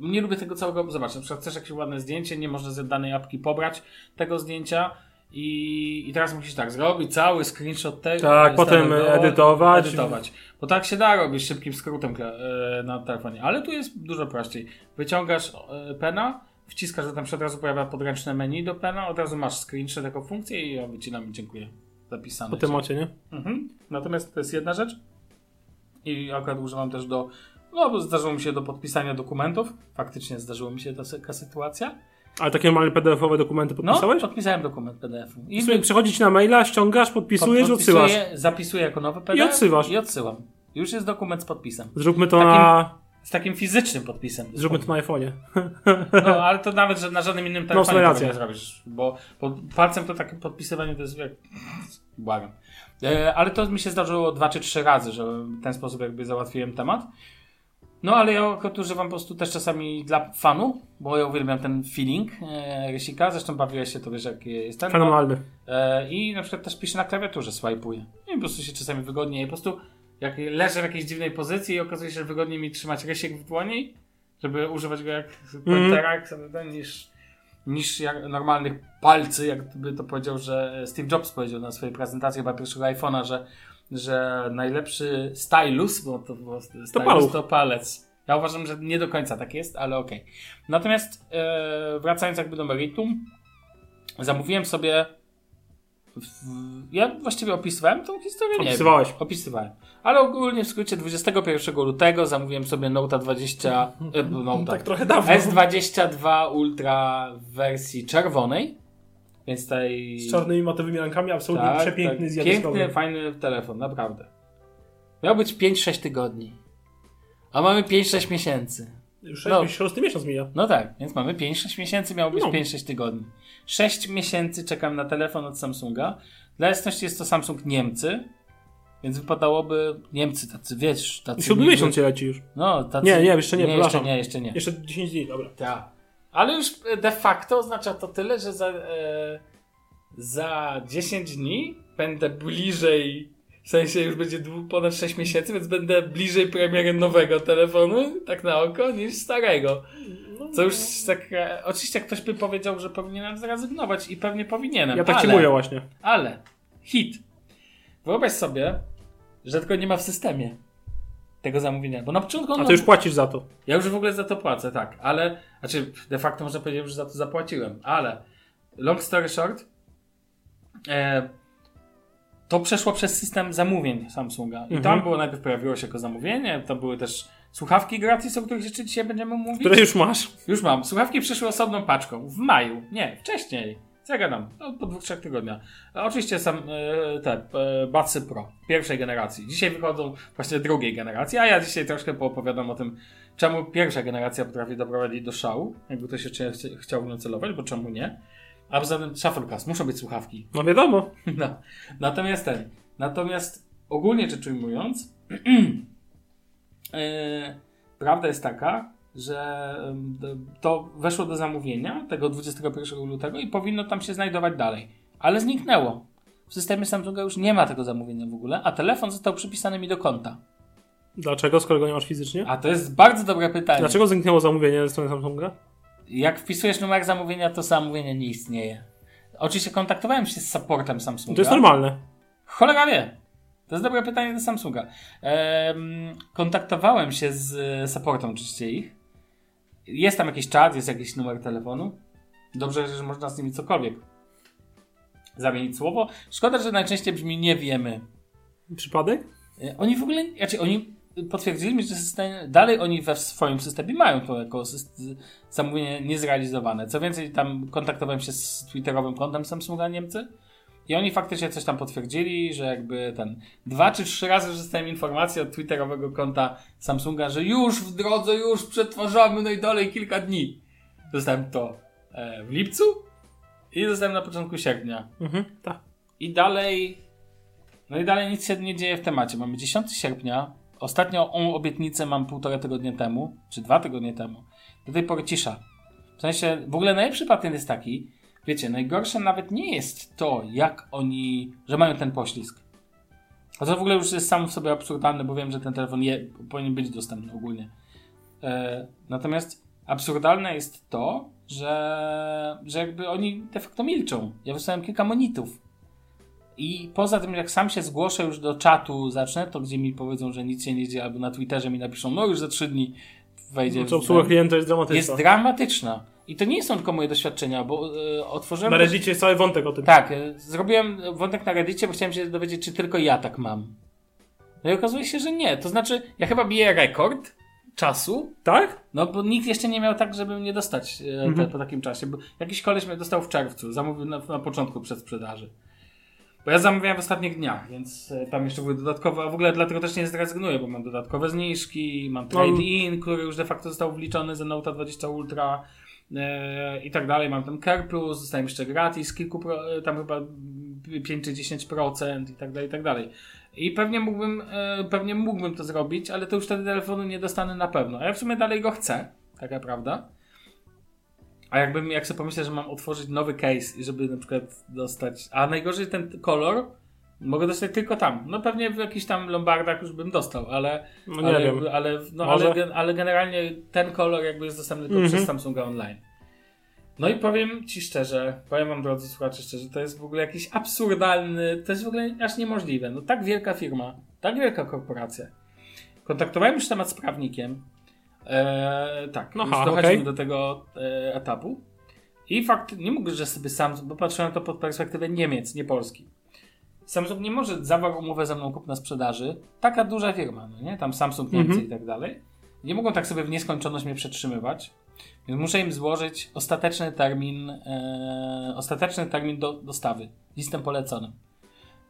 nie lubię tego całego. Zobacz, na przykład chcesz jakieś ładne zdjęcie, nie można z danej apki pobrać tego zdjęcia i, i teraz musisz tak zrobić cały screenshot tego. Tak, potem edytować. edytować. Bo tak się da robić szybkim skrótem yy, na telefonie, ale tu jest dużo prościej. Wyciągasz yy, pena, wciskasz, że tam się od razu pojawia podręczne menu do pena, od razu masz screenshot jako funkcję i ja wycinam i dziękuję. Zapisane. Po temacie, nie? Mhm. Natomiast to jest jedna rzecz. I akurat używam też do. No, bo zdarzyło mi się do podpisania dokumentów. Faktycznie zdarzyło mi się ta- taka sytuacja. Ale takie normalne PDF-owe dokumenty No, podpisałeś? podpisałem dokument PDF-u. I Słuchaj, przychodzić na maila, ściągasz, podpisujesz, podpisuję, odsyłasz. Zapisuję jako nowy PDF. odsyłasz. I odsyłam. Już jest dokument z podpisem. Zróbmy to Takim- na... Z takim fizycznym podpisem. Zróbmy to na iPhone'ie. No, ale to nawet że na żadnym innym telefonie No, tego racja. nie zrobisz, bo pod palcem to takie podpisywanie to jest jak... Błagam. E, ale to mi się zdarzyło dwa czy trzy razy, że w ten sposób jakby załatwiłem temat. No, ale ja akurat używam po prostu też czasami dla fanu, bo ja uwielbiam ten feeling e, rysika, zresztą bawiłeś się, to wiesz jaki jest ten. Fenomenalny. E, I na przykład też piszę na klawiaturze, swajpuję. I po prostu się czasami wygodniej, po prostu jak leżę w jakiejś dziwnej pozycji i okazuje się, że wygodniej mi trzymać rysik w dłoni, żeby używać go jak pointera, jak sobie ten, niż niż jak normalnych palcy, jakby to powiedział, że Steve Jobs powiedział na swojej prezentacji chyba pierwszego iPhone'a, że, że najlepszy stylus, bo to, bo stylus paluch. to palec. Ja uważam, że nie do końca tak jest, ale okej. Natomiast e, wracając jakby do meritum, zamówiłem sobie w, ja właściwie opisywałem tą historię, nie Opisywałeś. wiem. Opisywałem. Ale ogólnie w skrócie 21 lutego zamówiłem sobie Note 20, e, <laughs> Note, Tak trochę dawno. S22 Ultra w wersji czerwonej. Więc tej. Z czarnymi matowymi rankami, absolutnie tak, przepiękny, tak, zjawiskowy. Piękny, fajny telefon, naprawdę. Miał być 5-6 tygodni. A mamy 5-6 miesięcy. Już no. 6, 6 miesiąc mija. No tak, więc mamy 5-6 miesięcy, miało być No. 5-6 tygodni. 6 miesięcy czekam na telefon od Samsunga. Dla jasności jest to Samsung Niemcy, więc wypadałoby Niemcy tacy, wiesz, tacy... Siódmy miesiąc leci już. No, tacy... Nie, nie, jeszcze nie, nie jeszcze nie, jeszcze nie. Jeszcze 10 dni, dobra. Tak. Ale już de facto oznacza to tyle, że za, e, za 10 dni będę bliżej, w sensie już będzie ponad 6 miesięcy, więc będę bliżej premiery nowego telefonu, tak na oko, niż starego. Co już tak, e, oczywiście ktoś by powiedział, że powinienem zrezygnować i pewnie powinienem, Ja tak ci mówię właśnie. ale, hit. Wyobraź sobie, że tego nie ma w systemie tego zamówienia, bo na początku A ono- ty już płacisz za to. ja już w ogóle za to płacę, tak, ale, znaczy de facto można powiedzieć, że za to zapłaciłem, ale long story short, e, to przeszło przez system zamówień Samsunga i Mhm. tam było najpierw pojawiło się jako zamówienie, to były też słuchawki gratis, o których jeszcze dzisiaj będziemy mówić. Które już masz. Już mam, słuchawki przyszły osobną paczką, w maju, nie, wcześniej. Co ja gadam? No, po dwóch, trzech tygodniach. A oczywiście sam e, te e, Batsy Pro pierwszej generacji. Dzisiaj wychodzą właśnie drugiej generacji, a ja dzisiaj troszkę poopowiadam o tym, czemu pierwsza generacja potrafi doprowadzić do szału, jakby ktoś jeszcze chci- chciał nacelować, bo czemu nie. A poza tym Shufflecast, muszą być słuchawki. No wiadomo. <laughs> No. Natomiast ten. Natomiast ogólnie rzecz ujmując, <clears throat> e, prawda jest taka, że to weszło do zamówienia tego 21 lutego i powinno tam się znajdować dalej. Ale zniknęło. W systemie Samsunga już nie ma tego zamówienia w ogóle, a telefon został przypisany mi do konta. Dlaczego, skoro go nie masz fizycznie? A to jest bardzo dobre pytanie. Dlaczego zniknęło zamówienie ze strony Samsunga? Jak wpisujesz numer zamówienia, to zamówienie nie istnieje. Oczywiście kontaktowałem się z supportem Samsunga. To jest normalne. Cholera wie. To jest dobre pytanie do Samsunga. Ehm, kontaktowałem się z e, supportem oczywiście ich. Jest tam jakiś czat, jest jakiś numer telefonu. Dobrze, że można z nimi cokolwiek zamienić słowo. Szkoda, że najczęściej brzmi nie wiemy. Przypadek? E, Oni w ogóle, znaczy oni potwierdzili mi, że system, dalej oni we swoim systemie mają to jako zamówienie niezrealizowane. Co więcej, tam kontaktowałem się z twitterowym kontem Samsunga Niemcy i oni faktycznie coś tam potwierdzili, że jakby ten dwa czy trzy razy dostałem informację od twitterowego konta Samsunga, że już w drodze, już przetwarzamy, no i dalej kilka dni. Dostałem to e, w lipcu i dostałem na początku sierpnia. Mhm, tak. I dalej. No i dalej nic się nie dzieje w temacie. Mamy 10 sierpnia. Ostatnią obietnicę mam półtora tygodnia temu, czy dwa tygodnie temu. Do tej pory cisza. W sensie, w ogóle najlepszy patent jest taki, wiecie, najgorsze nawet nie jest to, jak oni, że mają ten poślizg. A to w ogóle już jest sam w sobie absurdalne, bo wiem, że ten telefon je, powinien być dostępny ogólnie. E, natomiast absurdalne jest to, że, że jakby oni de facto milczą. Ja wysłałem kilka monitów. I poza tym, jak sam się zgłoszę już do czatu, zacznę, to gdzie mi powiedzą, że nic się nie dzieje, albo na Twitterze mi napiszą, no już za trzy dni wejdzie. No, co w- obsługa klienta jest dramatyczna. jest dramatyczna. I to nie są tylko moje doświadczenia, bo e, otworzyłem. Na Reddicie jest cały wątek o tym. Tak, e, zrobiłem wątek na Reddicie, bo chciałem się dowiedzieć, czy tylko ja tak mam. No i okazuje się, że nie. To znaczy, ja chyba biję rekord czasu, Tak? no bo nikt jeszcze nie miał tak, żeby mnie dostać e, Mhm. te, po takim czasie. Bo jakiś koleś mnie dostał w czerwcu, zamówił na, na początku przedsprzedaży. Bo ja zamawiałem w ostatnich dniach, więc e, tam jeszcze były dodatkowe, a w ogóle dlatego też nie zrezygnuję, bo mam dodatkowe zniżki, mam trade-in, który już de facto został wliczony za Note 20 Ultra i tak dalej. Mam ten Care Plus, dostałem jeszcze gratis, kilku, pro, e, tam chyba 5 czy 10% i tak dalej, i tak dalej. I pewnie mógłbym, e, pewnie mógłbym to zrobić, ale to już wtedy telefonu nie dostanę na pewno. A ja w sumie dalej go chcę, taka prawda. A jakbym, jak sobie pomyślę, że mam otworzyć nowy case i żeby na przykład dostać, a najgorzej ten kolor mogę dostać tylko tam. No pewnie w jakichś tam lombardach już bym dostał, ale No nie ale, wiem. ale, no, ale, ale generalnie ten kolor jakby jest dostępny tylko Mhm. przez Samsunga Online. No i powiem ci szczerze, powiem wam drodzy słuchacze szczerze, to jest w ogóle jakiś absurdalny, to jest w ogóle aż niemożliwe. No tak wielka firma, tak wielka korporacja. Kontaktowałem już temat z prawnikiem. Eee, tak, No już ha, dochodzimy okej. do tego e, etapu. I fakt, nie mógł, że sobie Samsung, bo patrzyłem to pod perspektywę Niemiec, nie Polski. Samsung nie może zawarł umowę ze mną kupna sprzedaży. Taka duża firma, no nie? Tam Samsung, Niemcy Mhm. i tak dalej. Nie mogą tak sobie w nieskończoność mnie przetrzymywać. Więc muszę im złożyć ostateczny termin, e, ostateczny termin do, dostawy. Listem poleconym.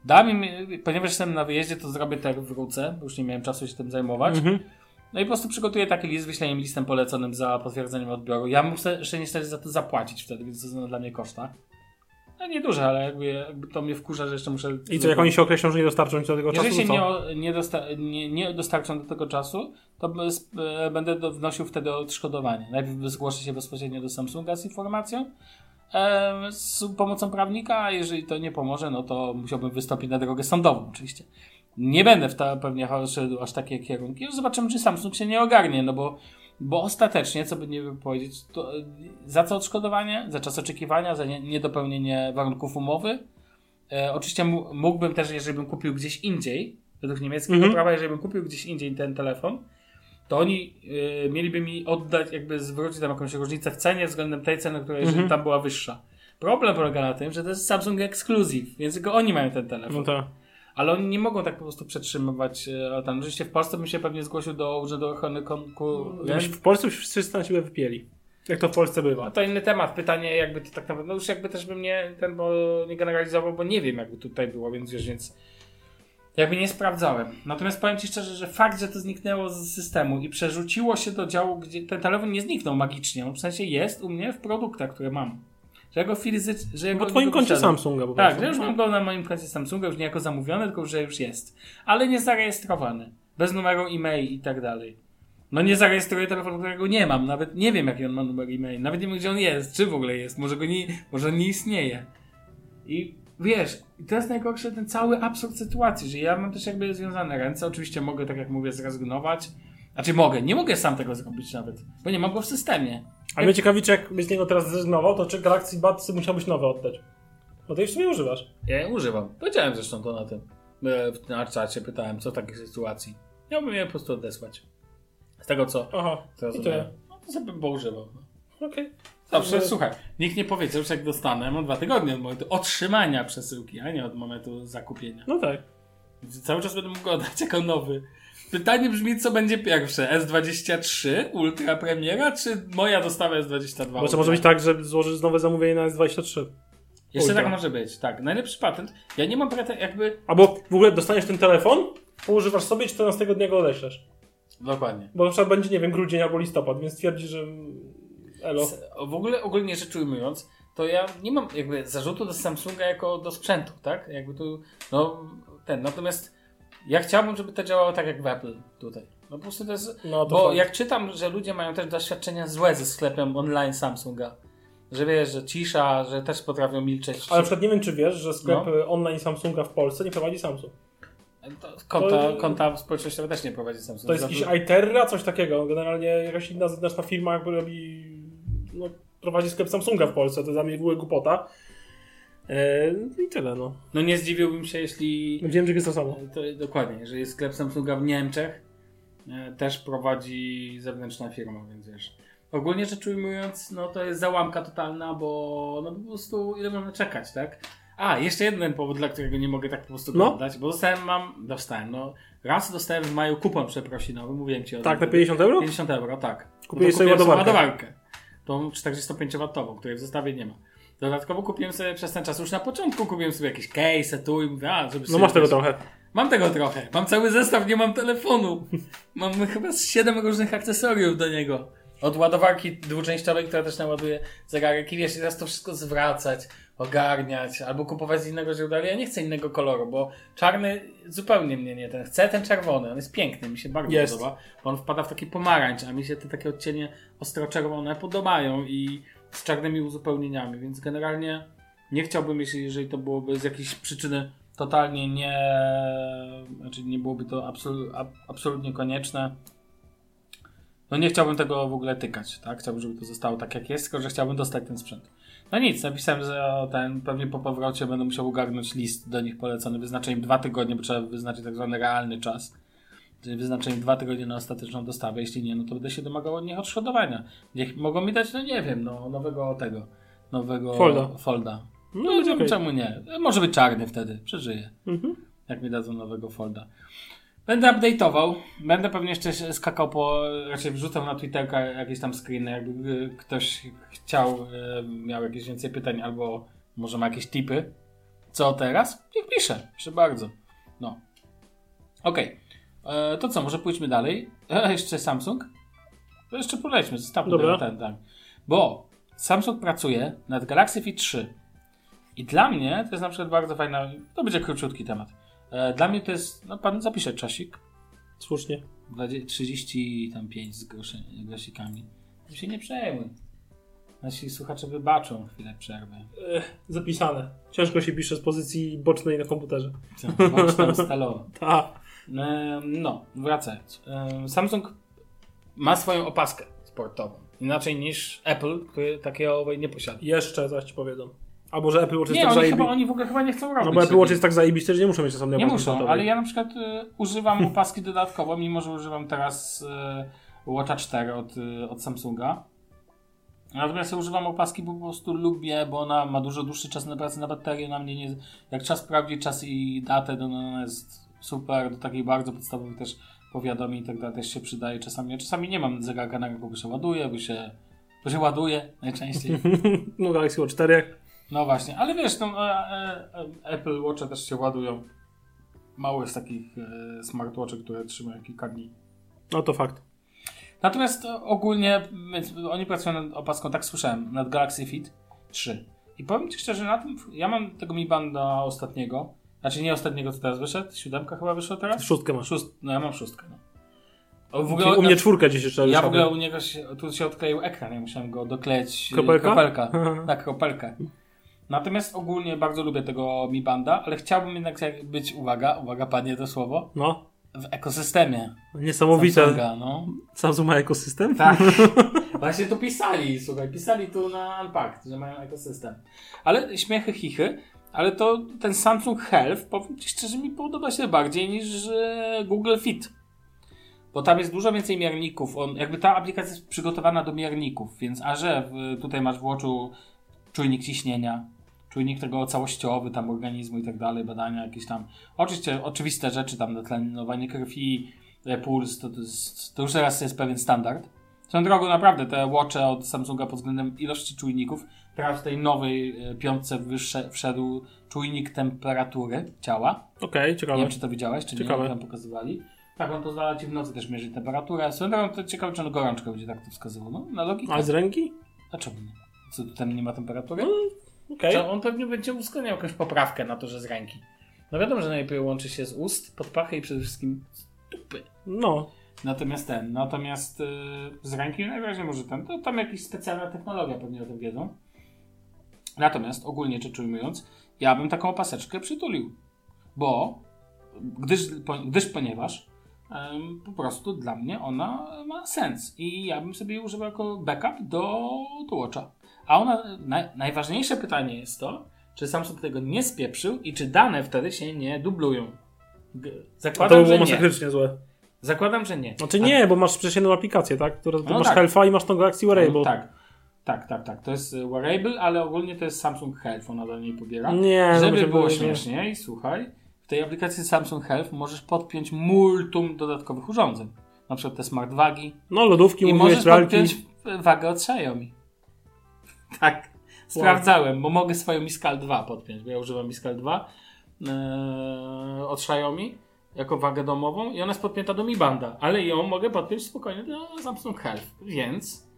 Dam im, ponieważ jestem na wyjeździe, to zrobię tak, wrócę, bo już nie miałem czasu się tym zajmować. Mhm. No i po prostu przygotuję taki list, wyślę im listem poleconym za potwierdzeniem odbioru. Ja muszę jeszcze niestety za to zapłacić wtedy, więc to są dla mnie koszta. No nieduże, ale jakby, jakby to mnie wkurza, że jeszcze muszę... I co, jak oni się określą, że nie dostarczą do tego czasu, Jeżeli się nie, nie, dosta nie, nie dostarczą do tego czasu, to bez, e, będę do, wnosił wtedy odszkodowanie. Najpierw zgłoszę się bezpośrednio do Samsunga z informacją, e, z pomocą prawnika, a jeżeli to nie pomoże, no to musiałbym wystąpić na drogę sądową oczywiście. Nie będę w to pewnie szedł aż takie kierunki. Zobaczymy, czy Samsung się nie ogarnie, no bo, bo ostatecznie, co by nie powiedzieć, to e, za co odszkodowanie? Za czas oczekiwania, za nie, niedopełnienie warunków umowy. E, oczywiście mógłbym też, jeżeli bym kupił gdzieś indziej, według niemieckiego Mhm. prawa, jeżeli bym kupił gdzieś indziej ten telefon, to oni e, mieliby mi oddać, jakby zwrócić tam jakąś różnicę w cenie względem tej ceny, która jeżeli Mhm. tam była wyższa. Problem polega na tym, że to jest Samsung Exclusive, więc tylko oni mają ten telefon. No to. Ale oni nie mogą tak po prostu przetrzymywać e, tam. Oczywiście w Polsce bym się pewnie zgłosił do Urzędu Ochrony Konkurencji. W Polsce już wszyscy na ciebie wypieli. Jak to w Polsce bywa. No to inny temat. Pytanie, jakby to tak naprawdę, no już jakby też bym nie, ten, bo nie generalizował, bo nie wiem, jakby tutaj było, więc wiesz, więc jakby nie sprawdzałem. Natomiast powiem Ci szczerze, że fakt, że to zniknęło z systemu i przerzuciło się do działu, gdzie ten telefon nie zniknął magicznie, on w sensie jest u mnie w produktach, które mam. Że ja go fizycznie, że ja go twoim koncie posiadam. Samsunga po Tak, prostu. że już mam go na moim koncie Samsunga, już nie jako zamówiony, tylko że już jest. Ale nie zarejestrowany. Bez numeru e-mail i tak dalej. No nie zarejestruję telefonu, którego nie mam. Nawet nie wiem, jaki on ma numer e-mail. Nawet nie wiem, gdzie on jest. Czy w ogóle jest. Może go nie, może on nie istnieje. I wiesz, to jest najgorszy ten cały absurd sytuacji, że ja mam też jakby związane ręce. Oczywiście mogę, tak jak mówię, zrezygnować. Znaczy mogę. Nie mogę sam tego zrobić nawet. Bo nie mam go w systemie. A mnie ciekawi, czy jak byś z niego teraz zrezygnował, to czy Galaxy Budsy musiałbyś nowe oddać? Bo ty już sobie używasz. Ja je używam. Powiedziałem zresztą to na tym. e, w- Na czacie pytałem, co w takiej sytuacji. Miałbym je po prostu odesłać. Z tego, co, Aha, co i rozumiem. No to sobie poużywał. No. Okej. Dobrze, Także- słuchaj, nikt nie powiedział, że jak dostanę, mam dwa tygodnie od momentu otrzymania przesyłki, a nie od momentu zakupienia. No tak. Cały czas będę mógł go oddać jako nowy. Pytanie brzmi, co będzie pierwsze? S23 Ultra Premiera, czy moja dostawa S22 Bo to może być tak, że złożysz nowe zamówienie na S23. Jeszcze Ultra. tak może być, tak. Najlepszy patent. Ja nie mam pretensji, jakby... Albo w ogóle dostaniesz ten telefon, poużywasz sobie i 14 dnia go odeślesz. Dokładnie. Bo na przykład będzie, nie wiem, grudzień albo listopad, więc twierdzi, że... Elo. W ogóle ogólnie rzecz ujmując, to ja nie mam jakby zarzutu do Samsunga jako do sprzętu, tak? Jakby tu, no ten, natomiast ja chciałbym, żeby to działało tak jak w Apple tutaj. No po prostu to jest, No to bo fakt. jak czytam, że ludzie mają też doświadczenia złe ze sklepem online Samsunga, że wiesz, że cisza, że też potrafią milczeć. Ale na przykład nie wiem, czy wiesz, że sklep No. online Samsunga w Polsce nie prowadzi Samsung. To konta, to- konta społecznościowe też nie prowadzi Samsung. To jest jakiś iTerra, coś takiego. Generalnie jakaś inna zewnętrzna firma jakby robi... No, prowadzi sklep Samsunga w Polsce. To dla mnie głupota. Eee, I tyle, no. No nie zdziwiłbym się, jeśli Wiem, że jest to samo. To dokładnie, jeżeli jest sklep Samsunga w Niemczech, e, też prowadzi zewnętrzna firma, więc wiesz. Ogólnie rzecz ujmując, no to jest załamka totalna, bo no po prostu ile można czekać, tak? A, jeszcze jeden powód, dla którego nie mogę tak po prostu No. oglądać, bo dostałem, mam, dostałem, no raz dostałem w maju kupon przeprosinowy, mówiłem ci o Tak, tym. na 50 euro? 50 euro, tak. Kupiłeś No sobie ładowarkę. ładowarkę. Tą 45W, której w zestawie nie ma. Dodatkowo kupiłem sobie przez ten czas, już na początku kupiłem sobie jakieś case, tu i mówię, a, żeby No masz tego trochę. Mam tego trochę. Mam cały zestaw, nie mam telefonu. Mam chyba z 7 różnych akcesoriów do niego. Od ładowarki dwuczęściowej, która też naładuje zegarek i wiesz, i teraz to wszystko zwracać, ogarniać, albo kupować z innego źródła, ale ja nie chcę innego koloru, bo czarny zupełnie mnie nie ten. Chcę ten czerwony, on jest piękny, mi się bardzo Jest. podoba, bo on wpada w taki pomarańcz, a mi się te takie odcienie ostro-czerwone podobają i z czarnymi uzupełnieniami, więc generalnie nie chciałbym, jeśli, jeżeli to byłoby z jakiejś przyczyny totalnie nie, znaczy nie byłoby to absolu, ab, absolutnie konieczne, No nie chciałbym tego w ogóle tykać, tak? Chciałbym, żeby to zostało tak jak jest, tylko że chciałbym dostać ten sprzęt. No nic, napisałem, że ten pewnie po powrocie będę musiał ogarnąć list do nich polecony. Wyznaczę dwa tygodnie, bo trzeba wyznaczyć tak zwany realny czas. Im dwa tygodnie na ostateczną dostawę. Jeśli nie, no to będę się domagał od nich odszkodowania. Niech mogą mi dać, no nie wiem, no nowego tego, nowego Folda. folda. No, No, będzie czemu, nie? Może być czarny wtedy, przeżyję. Mhm. Jak mi dadzą nowego folda. Będę update'ował. Będę pewnie jeszcze skakał po. raczej wrzucał na Twitterka jakieś tam screeny. Jakby y, ktoś chciał, miał jakieś więcej pytań, albo może ma jakieś tipy. Co teraz? Niech pisze. Proszę bardzo. No. Okej. E, To co, może pójdźmy dalej. E, jeszcze Samsung? To jeszcze polećmy, zostawmy Dobra. ten, ten. Bo Samsung pracuje nad Galaxy Fit 3. I dla mnie to jest na przykład bardzo fajna. To będzie króciutki temat. E, Dla mnie to jest. No pan zapisze czasik. Słusznie. 20 35 z groszy, grosikami. To się nie przejmuj. Nasi słuchacze wybaczą chwilę przerwy. Ech, zapisane. Ciężko się pisze z pozycji bocznej na komputerze. Co? Tam stalowo. <laughs> Ta. No, wracając. Samsung ma swoją opaskę sportową. Inaczej niż Apple, który takiej nie posiada. Jeszcze zaś ci powiedzą. Albo że Apple Watch jest Nie, tak oni, zajebisty. chyba, oni w ogóle chyba nie chcą robić. No bo Apple Watch jest tak zajebisty, że nie muszą mieć osobnej Nie muszą, sportowej. ale ja na przykład y, używam <laughs> opaski dodatkowo, mimo że używam teraz y, Watcha 4 od, y, od Samsunga. Natomiast ja używam opaski, bo po prostu lubię, bo ona ma dużo dłuższy czas na pracę na baterię, na mnie nie... Jak czas sprawdzi czas i datę, to ona jest super, do takiej bardzo podstawowych też powiadomień i tak dalej też się przydaje czasami. Czasami nie mam zegarka na ręku, bo się ładuje, bo się, bo się ładuje najczęściej. <laughs> No Galaxy Watch 4. No właśnie, ale wiesz, no, e, e, Apple Watche też się ładują. Mało jest takich e, smartwatchy, które trzymają kilka dni. No to fakt. Natomiast e, ogólnie więc oni pracują nad opaską, tak słyszałem, nad Galaxy Fit 3. I powiem Ci szczerze, na tym, ja mam tego Mi Banda ostatniego, znaczy nie ostatniego, co teraz wyszedł, siódemka chyba wyszła teraz? Szóstkę masz. Szóst, no ja mam szóstkę, no. O, w U mnie czwórka gdzieś jeszcze ja w ogóle u niego się, tu się odkleił ekran, ja musiałem go dokleić. e, Kropelka? Kropelka. <laughs> Tak, kropelkę. Natomiast ogólnie bardzo lubię tego Mi Banda, ale chciałbym jednak być, uwaga, uwaga panie to słowo, No. w ekosystemie Niesamowite. Samsunga, no. Samsung ma ekosystem? Tak. <laughs> Właśnie tu pisali, słuchaj, pisali tu na Unpacked, że mają ekosystem. Ale śmiechy, chichy, ale to ten Samsung Health, powiem Ci szczerze, mi podoba się bardziej niż Google Fit. Bo tam jest dużo więcej mierników. On, jakby ta aplikacja jest przygotowana do mierników, więc a że tutaj masz w Watchu czujnik ciśnienia, czujnik tego całościowy, tam organizmu i tak dalej, badania jakieś tam. Oczywiście oczywiste rzeczy, tam natlenowanie krwi, e, puls, to, to, jest, to już teraz jest pewien standard. Swoją drogą naprawdę te watche od Samsunga pod względem ilości czujników, teraz w tej nowej e, piątce wyższe, wszedł czujnik temperatury ciała. Okej, Nie ciekawe. wiem, czy to widziałeś, czy Ciekawe. nie, tam pokazywali. Tak, on pozwala ci w nocy też mierzyć temperaturę. Swoją drogą to ciekawe, czy on gorączkę będzie tak to wskazywał. No, na logikę. A z ręki? A czemu nie? Co, tam nie ma temperatury? Okej. To on pewnie będzie uwzględniał jakąś poprawkę na to, że z ręki. No wiadomo, że najlepiej łączy się z ust, pod pachy i przede wszystkim z dupy. No. Natomiast ten, natomiast yy, z ręki najwyraźniej może ten, to tam jakaś specjalna technologia pewnie o tym wiedzą. Natomiast ogólnie rzecz ujmując, ja bym taką opaseczkę przytulił. Bo, gdyż, gdyż ponieważ po prostu dla mnie ona ma sens i ja bym sobie jej używał jako backup do, Watcha. A ona, naj, najważniejsze pytanie jest to, czy Samsung tego nie spieprzył i czy dane wtedy się nie dublują. G- A to Zakładam, by było masakrycznie złe. Zakładam, że nie. Znaczy nie, bo masz przecież jedną aplikację, tak? Która, No masz tak. Health'a i masz tą Galaxy Wearable. No, tak. Tak, tak, tak. To jest y, wearable, ale ogólnie to jest Samsung Health, ona do niej pobiera. Nie, no Żeby było boję, nie. śmieszniej, słuchaj, w tej aplikacji Samsung Health możesz podpiąć multum dodatkowych urządzeń. Na przykład te smart wagi. No lodówki, I możesz pralki. podpiąć wagę od Xiaomi. <laughs> Tak. Sprawdzałem, bo mogę swoją Miskal 2 podpiąć, bo ja używam Miskal 2 e, od Xiaomi jako wagę domową i ona jest podpięta do Mi Banda, ale ją mogę podpiąć spokojnie do Samsung Health, więc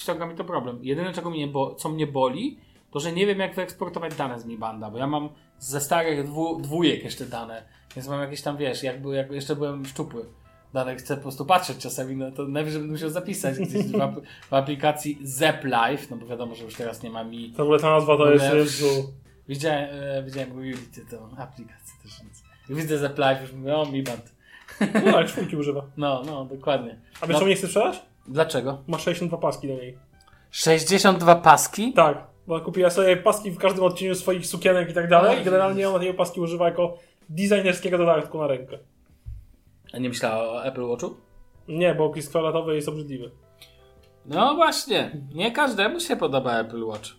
ściąga mi to problem. Jedyne, czego mnie bo, co mnie boli, to że nie wiem, jak wyeksportować dane z Mi Banda, bo ja mam ze starych dwu, dwójek jeszcze dane, więc mam jakieś tam, wiesz, jakby, jak jeszcze byłem szczupły. Dalej chcę po prostu patrzeć czasami, no to najwyżej będę musiał zapisać gdzieś w, ap- w aplikacji Zep Live, no bo wiadomo, że już teraz nie ma mi. W ogóle ta nazwa to jest... Jezu. Widziałem, e, widziałem u Julity tą aplikację też, więc widzę Zep Live, już mówię, o mi band. No tak, czwórki używa. <laughs> No, no, dokładnie. A wiesz No. czemu nie chcesz sprzedać? Dlaczego? Ma 62 paski do niej. 62 paski? Tak, bo kupiła sobie paski w każdym odcieniu swoich sukienek i tak dalej i generalnie ona tej paski używa jako designerskiego dodatku na rękę. A nie myślała o Apple Watchu? Nie, bo okis kwadratowy jest obrzydliwy. No właśnie, nie każdemu się podoba Apple Watch.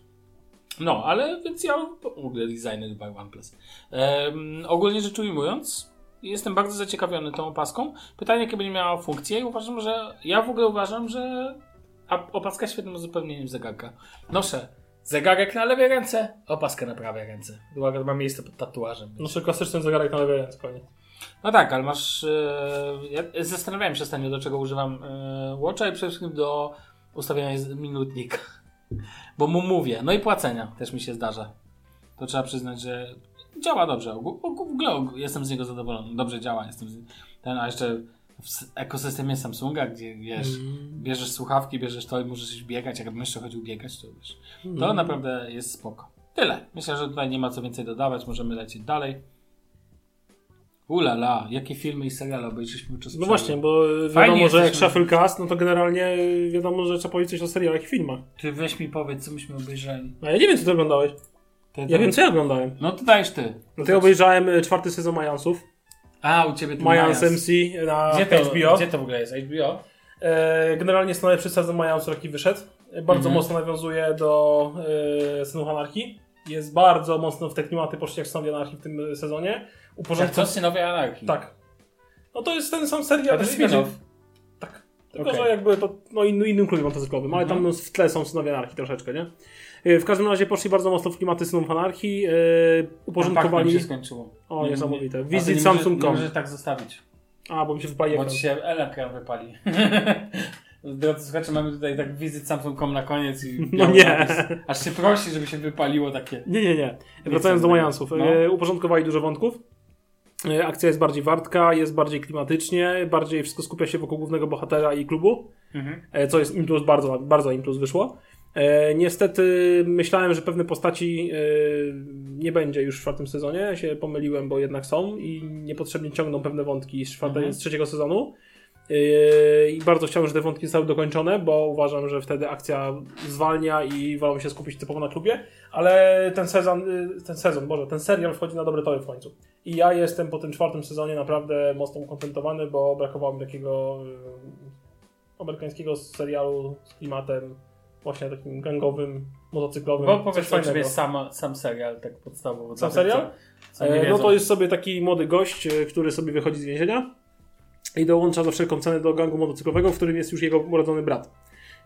No, ale więc ja w ogóle designer by OnePlus. Um, ogólnie rzecz ujmując, jestem bardzo zaciekawiony tą opaską. Pytanie, jakie będzie miała funkcję i uważam, że ja w ogóle uważam, że opaska świetnym uzupełnieniem zegarka. Noszę zegarek na lewej ręce, opaskę na prawej ręce. Dlatego ma miejsce pod tatuażem. Noszę klasyczny zegarek na lewej ręce, koniec. No tak, ale masz. E, ja zastanawiałem się ostatnio, do czego używam e, Watcha i przede wszystkim do ustawiania minutnika. <laughs> Bo mu mówię. No i płacenia też mi się zdarza. To trzeba przyznać, że działa dobrze. W ogóle ogó- jestem z niego zadowolony. Dobrze działa. Jestem z... ten, a jeszcze w ekosystemie Samsunga, gdzie wiesz, bierzesz słuchawki, bierzesz to i możesz biegać. Jakbym jeszcze chodził biegać, to wiesz. To naprawdę jest spoko. Tyle. Myślę, że tutaj nie ma co więcej dodawać. Możemy lecieć dalej. Ulala, jakie filmy i seriale obejrzeliśmy podczas No właśnie, bo Fajnie wiadomo, że jak Shufflecast, no to generalnie wiadomo, że trzeba powiedzieć coś o serialach i filmach. Ty weź mi powiedz, co myśmy obejrzeli. A ja nie wiem, co ty oglądałeś. Ty, Ja wiem, co ja oglądałem. No to dajesz ty. No to ja obejrzałem y, czwarty sezon Majansów. A, u ciebie ten Majans Majans. MC na Gdzie to, HBO. Gdzie to w ogóle jest? HBO? E, Generalnie jest to najlepszy sezon Majansów, jaki wyszedł. E, Bardzo Mhm. mocno nawiązuje do e, Synów Anarchii. Jest bardzo mocno w te klimaty poszli jak Synowie Anarchii w tym e, sezonie. Jak Uporządkował... to Synowie Anarchii. Tak. No to jest ten sam A serial. to jest spin-off. Tak. Tylko, Okej. że jakby to no, inny, innym klubie motocyklowym, ale Mhm. tam w tle są Synowie Anarchii troszeczkę, nie? E, W każdym razie poszli bardzo mocno w klimaty Synów Anarchii. E, Uporządkowali. się skończyło. O, niesamowite. Visit Samsung.com. Nie możesz tak zostawić. A, bo mi się wypali Bo ci się wypali. <laughs> Drodzy słuchacze, mamy tutaj tak wizyt Samsung.com na koniec i <laughs> No nie. napis. Aż się prosi, żeby się wypaliło takie. Nie, nie, nie. Wracając do Majansów. no. E, uporządkowali dużo wątków. Akcja jest bardziej wartka, jest bardziej klimatycznie, bardziej wszystko skupia się wokół głównego bohatera i klubu, Mhm. co jest im plus bardzo, bardzo im plus wyszło. E, niestety myślałem, że pewne postaci e, nie będzie już w czwartym sezonie, się pomyliłem, bo jednak są i niepotrzebnie ciągną pewne wątki z, czwarte, Mhm. z trzeciego sezonu. E, I bardzo chciałem, że te wątki zostały dokończone, bo uważam, że wtedy akcja zwalnia i wolą się skupić typowo na klubie, ale ten sezon, y, ten sezon, Boże, ten serial wchodzi na dobre tory w końcu. I ja jestem po tym czwartym sezonie naprawdę mocno ukontentowany, bo brakowało mi takiego y, amerykańskiego serialu z klimatem właśnie takim gangowym, motocyklowym. Bo coś powiedz o czym fajnego. jest sam, sam serial, tak podstawowo. Sam serial? Co, co E, No to jest sobie taki młody gość, e, który sobie wychodzi z więzienia i dołącza za wszelką cenę do gangu motocyklowego, w którym jest już jego urodzony brat.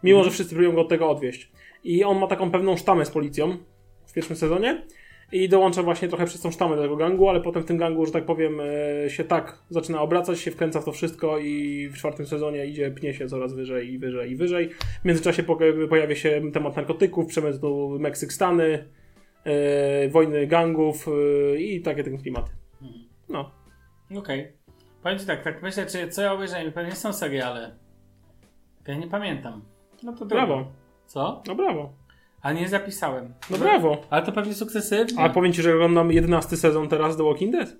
Mimo, że wszyscy próbują go od tego odwieść. I on ma taką pewną sztamę z policją w pierwszym sezonie i dołącza właśnie trochę przez tą sztamę do tego gangu, ale potem w tym gangu, że tak powiem, e, się tak zaczyna obracać, się wkręca w to wszystko i w czwartym sezonie idzie, pnie się coraz wyżej i wyżej i wyżej. W międzyczasie po- pojawia się temat narkotyków, przemytu Meksyk-Stany, e, wojny gangów e, i takie ten klimaty. No. Okej. Powiem ci tak, tak myślę, czy co ja obejrzałem, pewnie są seriale. Ja nie pamiętam. No to Brawo. dobra. Co? No brawo. A nie zapisałem. No brawo. Ale to pewnie sukcesywnie. A powiem ci, że oglądam 11 sezon teraz The Walking Dead.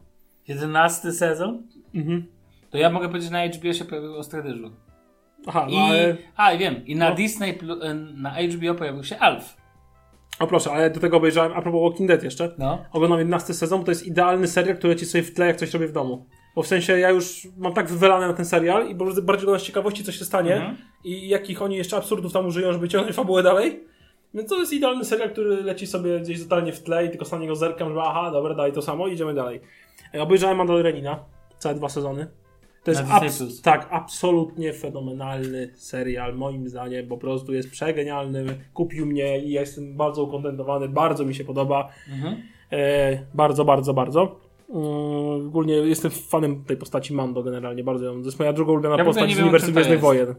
11 sezon? Mhm. To ja mogę powiedzieć, że na HBO się pojawił Ostre Dyżur. Aha, I, no ale... A, i wiem. I na No. Disney, e, na HBO pojawił się Alf. O proszę, ale do tego obejrzałem, a propos Walking Dead jeszcze. No. Oglądam 11 sezon, bo to jest idealny serial, który leci sobie w tle, jak coś robię w domu. Bo w sensie ja już mam tak wywelane na ten serial i bardziej oglądam z ciekawości, co się stanie Mhm. i jakich oni jeszcze absurdów tam użyją, żeby ciągnąć fabułę dalej. Więc to jest idealny serial, który leci sobie gdzieś totalnie w tle i tylko na niego zerkam, że aha, dobra, dalej to samo, idziemy dalej. Obejrzałem Mandalorianina, całe dwa sezony. To jest abs- tak, absolutnie fenomenalny serial, moim zdaniem, po prostu jest przegenialny, kupił mnie i ja jestem bardzo ukontentowany, bardzo mi się podoba. Mhm. E, bardzo, bardzo, bardzo. Mm, ogólnie jestem fanem tej postaci Mando generalnie, bardzo ją. To jest moja druga ulubiona Ja postać z uniwersum Gwiezdnych. Wojen.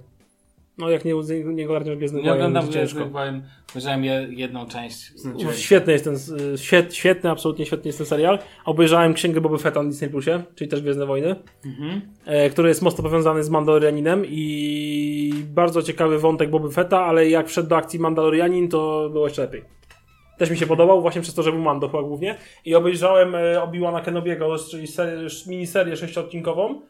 No jak nie, nie, ogarniasz Gwiezdnych Wojen, oglądam. Gwiezdnych Wojen. Obejrzałem je, jedną część. Się. Świetny jest ten, świet, świetny, absolutnie świetny jest ten serial. Obejrzałem Księgę Boba Fetta na Disney Plusie, czyli też Gwiezdne Wojny, Mhm. e, który jest mocno powiązany z Mandalorianinem i bardzo ciekawy wątek Boba Fetta, ale jak wszedł do akcji Mandalorianin, to było jeszcze lepiej. Też mi się podobał, właśnie przez to, że był Mando chyba głównie. I obejrzałem e, Obi-Wana Kenobiego, czyli ser- miniserię sześciodcinkową,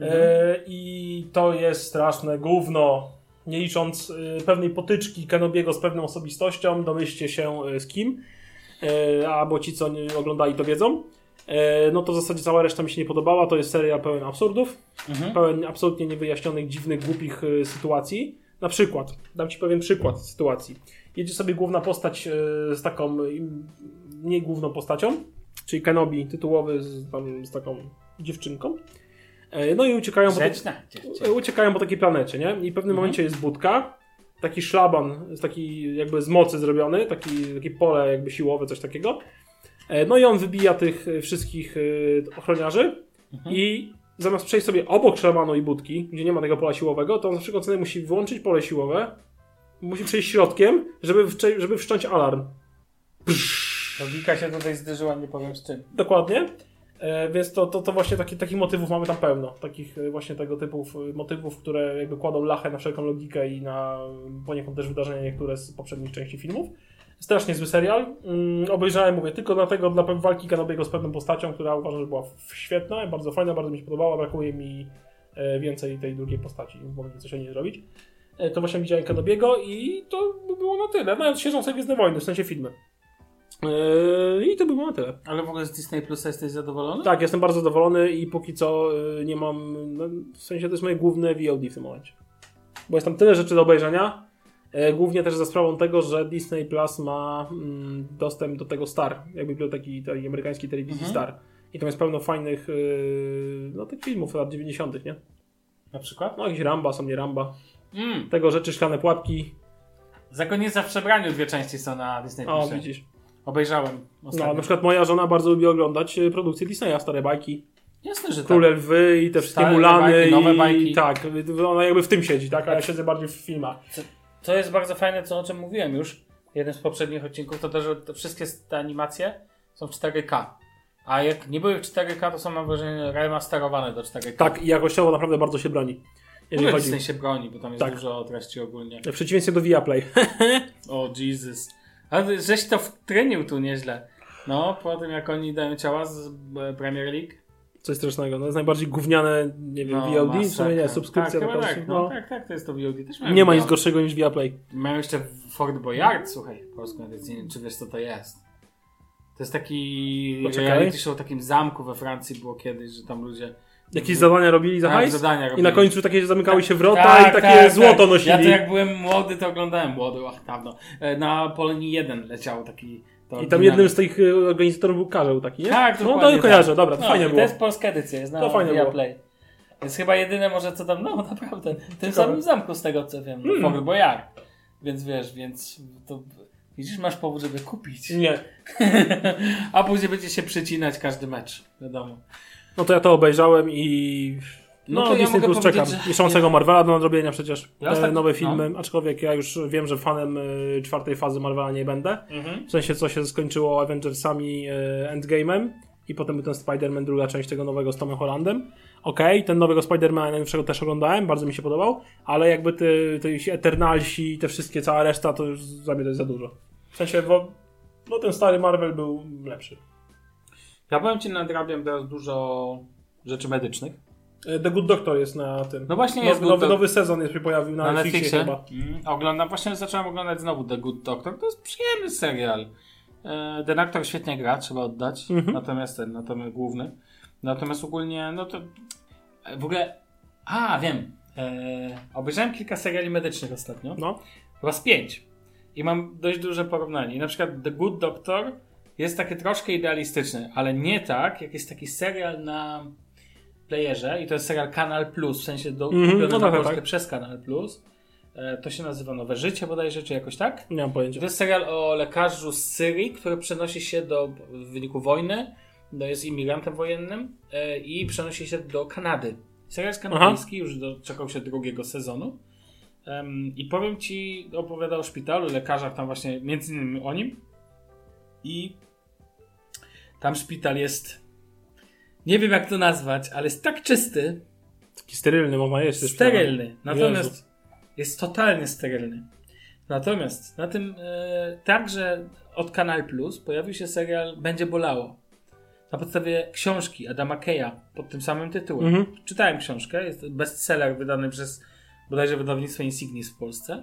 E, I to jest straszne gówno. Nie licząc e, pewnej potyczki Kenobiego z pewną osobistością, domyślcie się e, z kim. E, albo ci, co oglądali, to wiedzą. No to w zasadzie cała reszta mi się nie podobała. To jest seria pełen absurdów, Mhm. pełen absolutnie niewyjaśnionych, dziwnych, głupich sytuacji. Na przykład, dam ci pewien przykład sytuacji. Jedzie sobie główna postać z taką, nie główną postacią, czyli Kenobi tytułowy z, tam, z taką dziewczynką. E, No i uciekają po, Grzeczna dziewczyna. E, uciekają po takiej planecie, nie? I w pewnym momencie jest budka, taki szlaban, taki jakby z mocy zrobiony, taki, takie pole jakby siłowe, coś takiego. E, No i on wybija tych e, wszystkich ochroniarzy i zamiast przejść sobie obok szlabanu i budki, gdzie nie ma tego pola siłowego, to on za wszelką cenę musi wyłączyć pole siłowe, musi przejść środkiem, żeby, wcze- żeby wszcząć alarm. Logika się tutaj zderzyła, nie powiem z czym. Dokładnie. E, więc to, to, to właśnie taki, takich motywów mamy tam pełno. Takich e, właśnie tego typu e, motywów, które jakby kładą lachę na wszelką logikę i na poniekąd też wydarzenia niektóre z poprzednich części filmów. Strasznie zły serial. Mm, obejrzałem, mówię, tylko dlatego dla walki Kenobiego z pewną postacią, która uważam, że była świetna, bardzo fajna, bardzo mi się podobała. Brakuje mi więcej tej drugiej postaci, mogli coś o niej zrobić. To właśnie widziałem Kenobiego i to by było na tyle. Nawet świeżą sobie Gwiezdne Wojny, w sensie filmy. E, I to by było na tyle. Ale w ogóle z Disney Plus jesteś zadowolony? Tak, jestem bardzo zadowolony i póki co y, nie mam. No, w sensie to jest moje główne VOD w tym momencie. Bo jest tam tyle rzeczy do obejrzenia. e, Głównie też za sprawą tego, że Disney Plus ma mm, dostęp do tego Star, jak biblioteki tej amerykańskiej telewizji Mhm. Star. I tam jest pełno fajnych no, tych filmów lat 90., nie? Na przykład? No jakieś Ramba, są nie Ramba. Mm. Tego rzeczy, szklane pułapki. Zakonnica w przebraniu dwie części są na Disney O, Plusie. widzisz. Obejrzałem No, ostatnio. na przykład moja żona bardzo lubi oglądać y, produkcje Disneya, stare bajki. Jasne, że Króle tak. Lwy i te wszystkie Stare Mulany bajki, nowe i bajki. tak, ona jakby w tym siedzi, tak, a ja siedzę bardziej w filmach. To jest bardzo fajne, co o czym mówiłem już w jednym z poprzednich odcinków, to też, że te wszystkie te animacje są w 4K. A jak nie były w 4K, to są mam wrażenie remasterowane do 4K. Tak, i jakościowo naprawdę bardzo się broni. Jeżeli chodzi. Disney się broni, bo tam jest Tak. dużo treści ogólnie. W przeciwieństwie do Viaplay. <laughs> O Jesus. Ale żeś to wtrenił tu nieźle. No, po tym jak oni dają ciała z e, Premier League. Coś strasznego. No, jest najbardziej gówniane, nie wiem, No, VOD, w sumie nie, subskrypcja tak, tak, no, no. tak, tak, to jest to VOD. Też Nie ma nic gorszego niż Viaplay. Mają jeszcze Fort Boyard, słuchaj, polską edycję, nie wiem, czy wiesz co to jest. To jest taki Poczekaj. reality show o takim zamku we Francji było kiedyś, że tam ludzie... Jakieś zadania robili za Tak, hajs? I na końcu takie zamykały się wrota Tak, i takie tak, złoto tak. nosili. Ja to jak byłem młody, to oglądałem młody, ach dawno. E, Na Polonii 1 leciał taki... I tam jednym z tych y, organizatorów był Karzeł taki, nie? Tak, No to kojarzę, tak. dobra, to No, fajnie było. To jest polska edycja, jest na To fajnie było. Viaplay. Więc chyba jedyne może co tam, no <laughs> naprawdę, w tym samym zamku z tego co wiem, no, Hmm. Fort Boyard. Więc wiesz, więc to widzisz, masz powód, żeby kupić. Nie. <laughs> A później będzie się przycinać każdy mecz, wiadomo. No to ja to obejrzałem i... No No, ja Disney mogę Plus czekam. Mieszczącego Marvela do nadrobienia przecież. Ja E, nowe no. filmy, aczkolwiek ja już wiem, że fanem y, czwartej fazy Marvela nie będę. W sensie, co się skończyło Avengersami e, Endgame'em i potem był ten Spider-Man, druga część tego nowego z Tomem Hollandem. Okej, ten nowego Spider-Mana najnowszego też oglądałem, bardzo mi się podobał, ale jakby te, te Eternalsi, te wszystkie, cała reszta, to już dla mnie to jest za dużo. W sensie, bo no ten stary Marvel był lepszy. Ja powiem Ci, nadrabiam teraz dużo rzeczy medycznych. E, The Good Doctor jest na tym. No właśnie nowy, jest nowy, Doc- nowy sezon jest się pojawił na, Na Netflixie, Netflixie. chyba. Mm, oglądam, właśnie zacząłem oglądać znowu The Good Doctor. To jest przyjemny serial. E, ten aktor świetnie gra, trzeba oddać. Mhm. Natomiast ten, natomiast główny. Natomiast ogólnie, no to e, w ogóle. A, wiem. E, obejrzałem kilka seriali medycznych ostatnio. No. Chyba z pięć. I mam dość duże porównanie. I na przykład The Good Doctor jest takie troszkę idealistyczny, ale nie tak, jak jest taki serial na playerze i to jest serial Kanal Plus, w sensie do, kupiony no na Polskę tak. przez Kanal Plus. E, to się nazywa Nowe Życie bodajże, czy jakoś tak? Nie mam pojęcia. To jest serial o lekarzu z Syrii, który przenosi się do, w wyniku wojny, no jest imigrantem wojennym e, i przenosi się do Kanady. Serial jest kanadyjski, już doczekał się drugiego sezonu. Em, I powiem ci, opowiada o szpitalu, lekarzach tam właśnie, między innymi o nim. I tam szpital jest, nie wiem jak to nazwać, ale jest tak czysty, Taki sterylny można też sterylny. Natomiast Jezu. jest totalnie sterylny. Natomiast na tym e, także od Kanal Plus pojawił się serial Będzie bolało. na podstawie książki Adama Keya pod tym samym tytułem. Mhm. Czytałem książkę, jest bestseller wydany przez bodajże wydawnictwo Insignis w Polsce.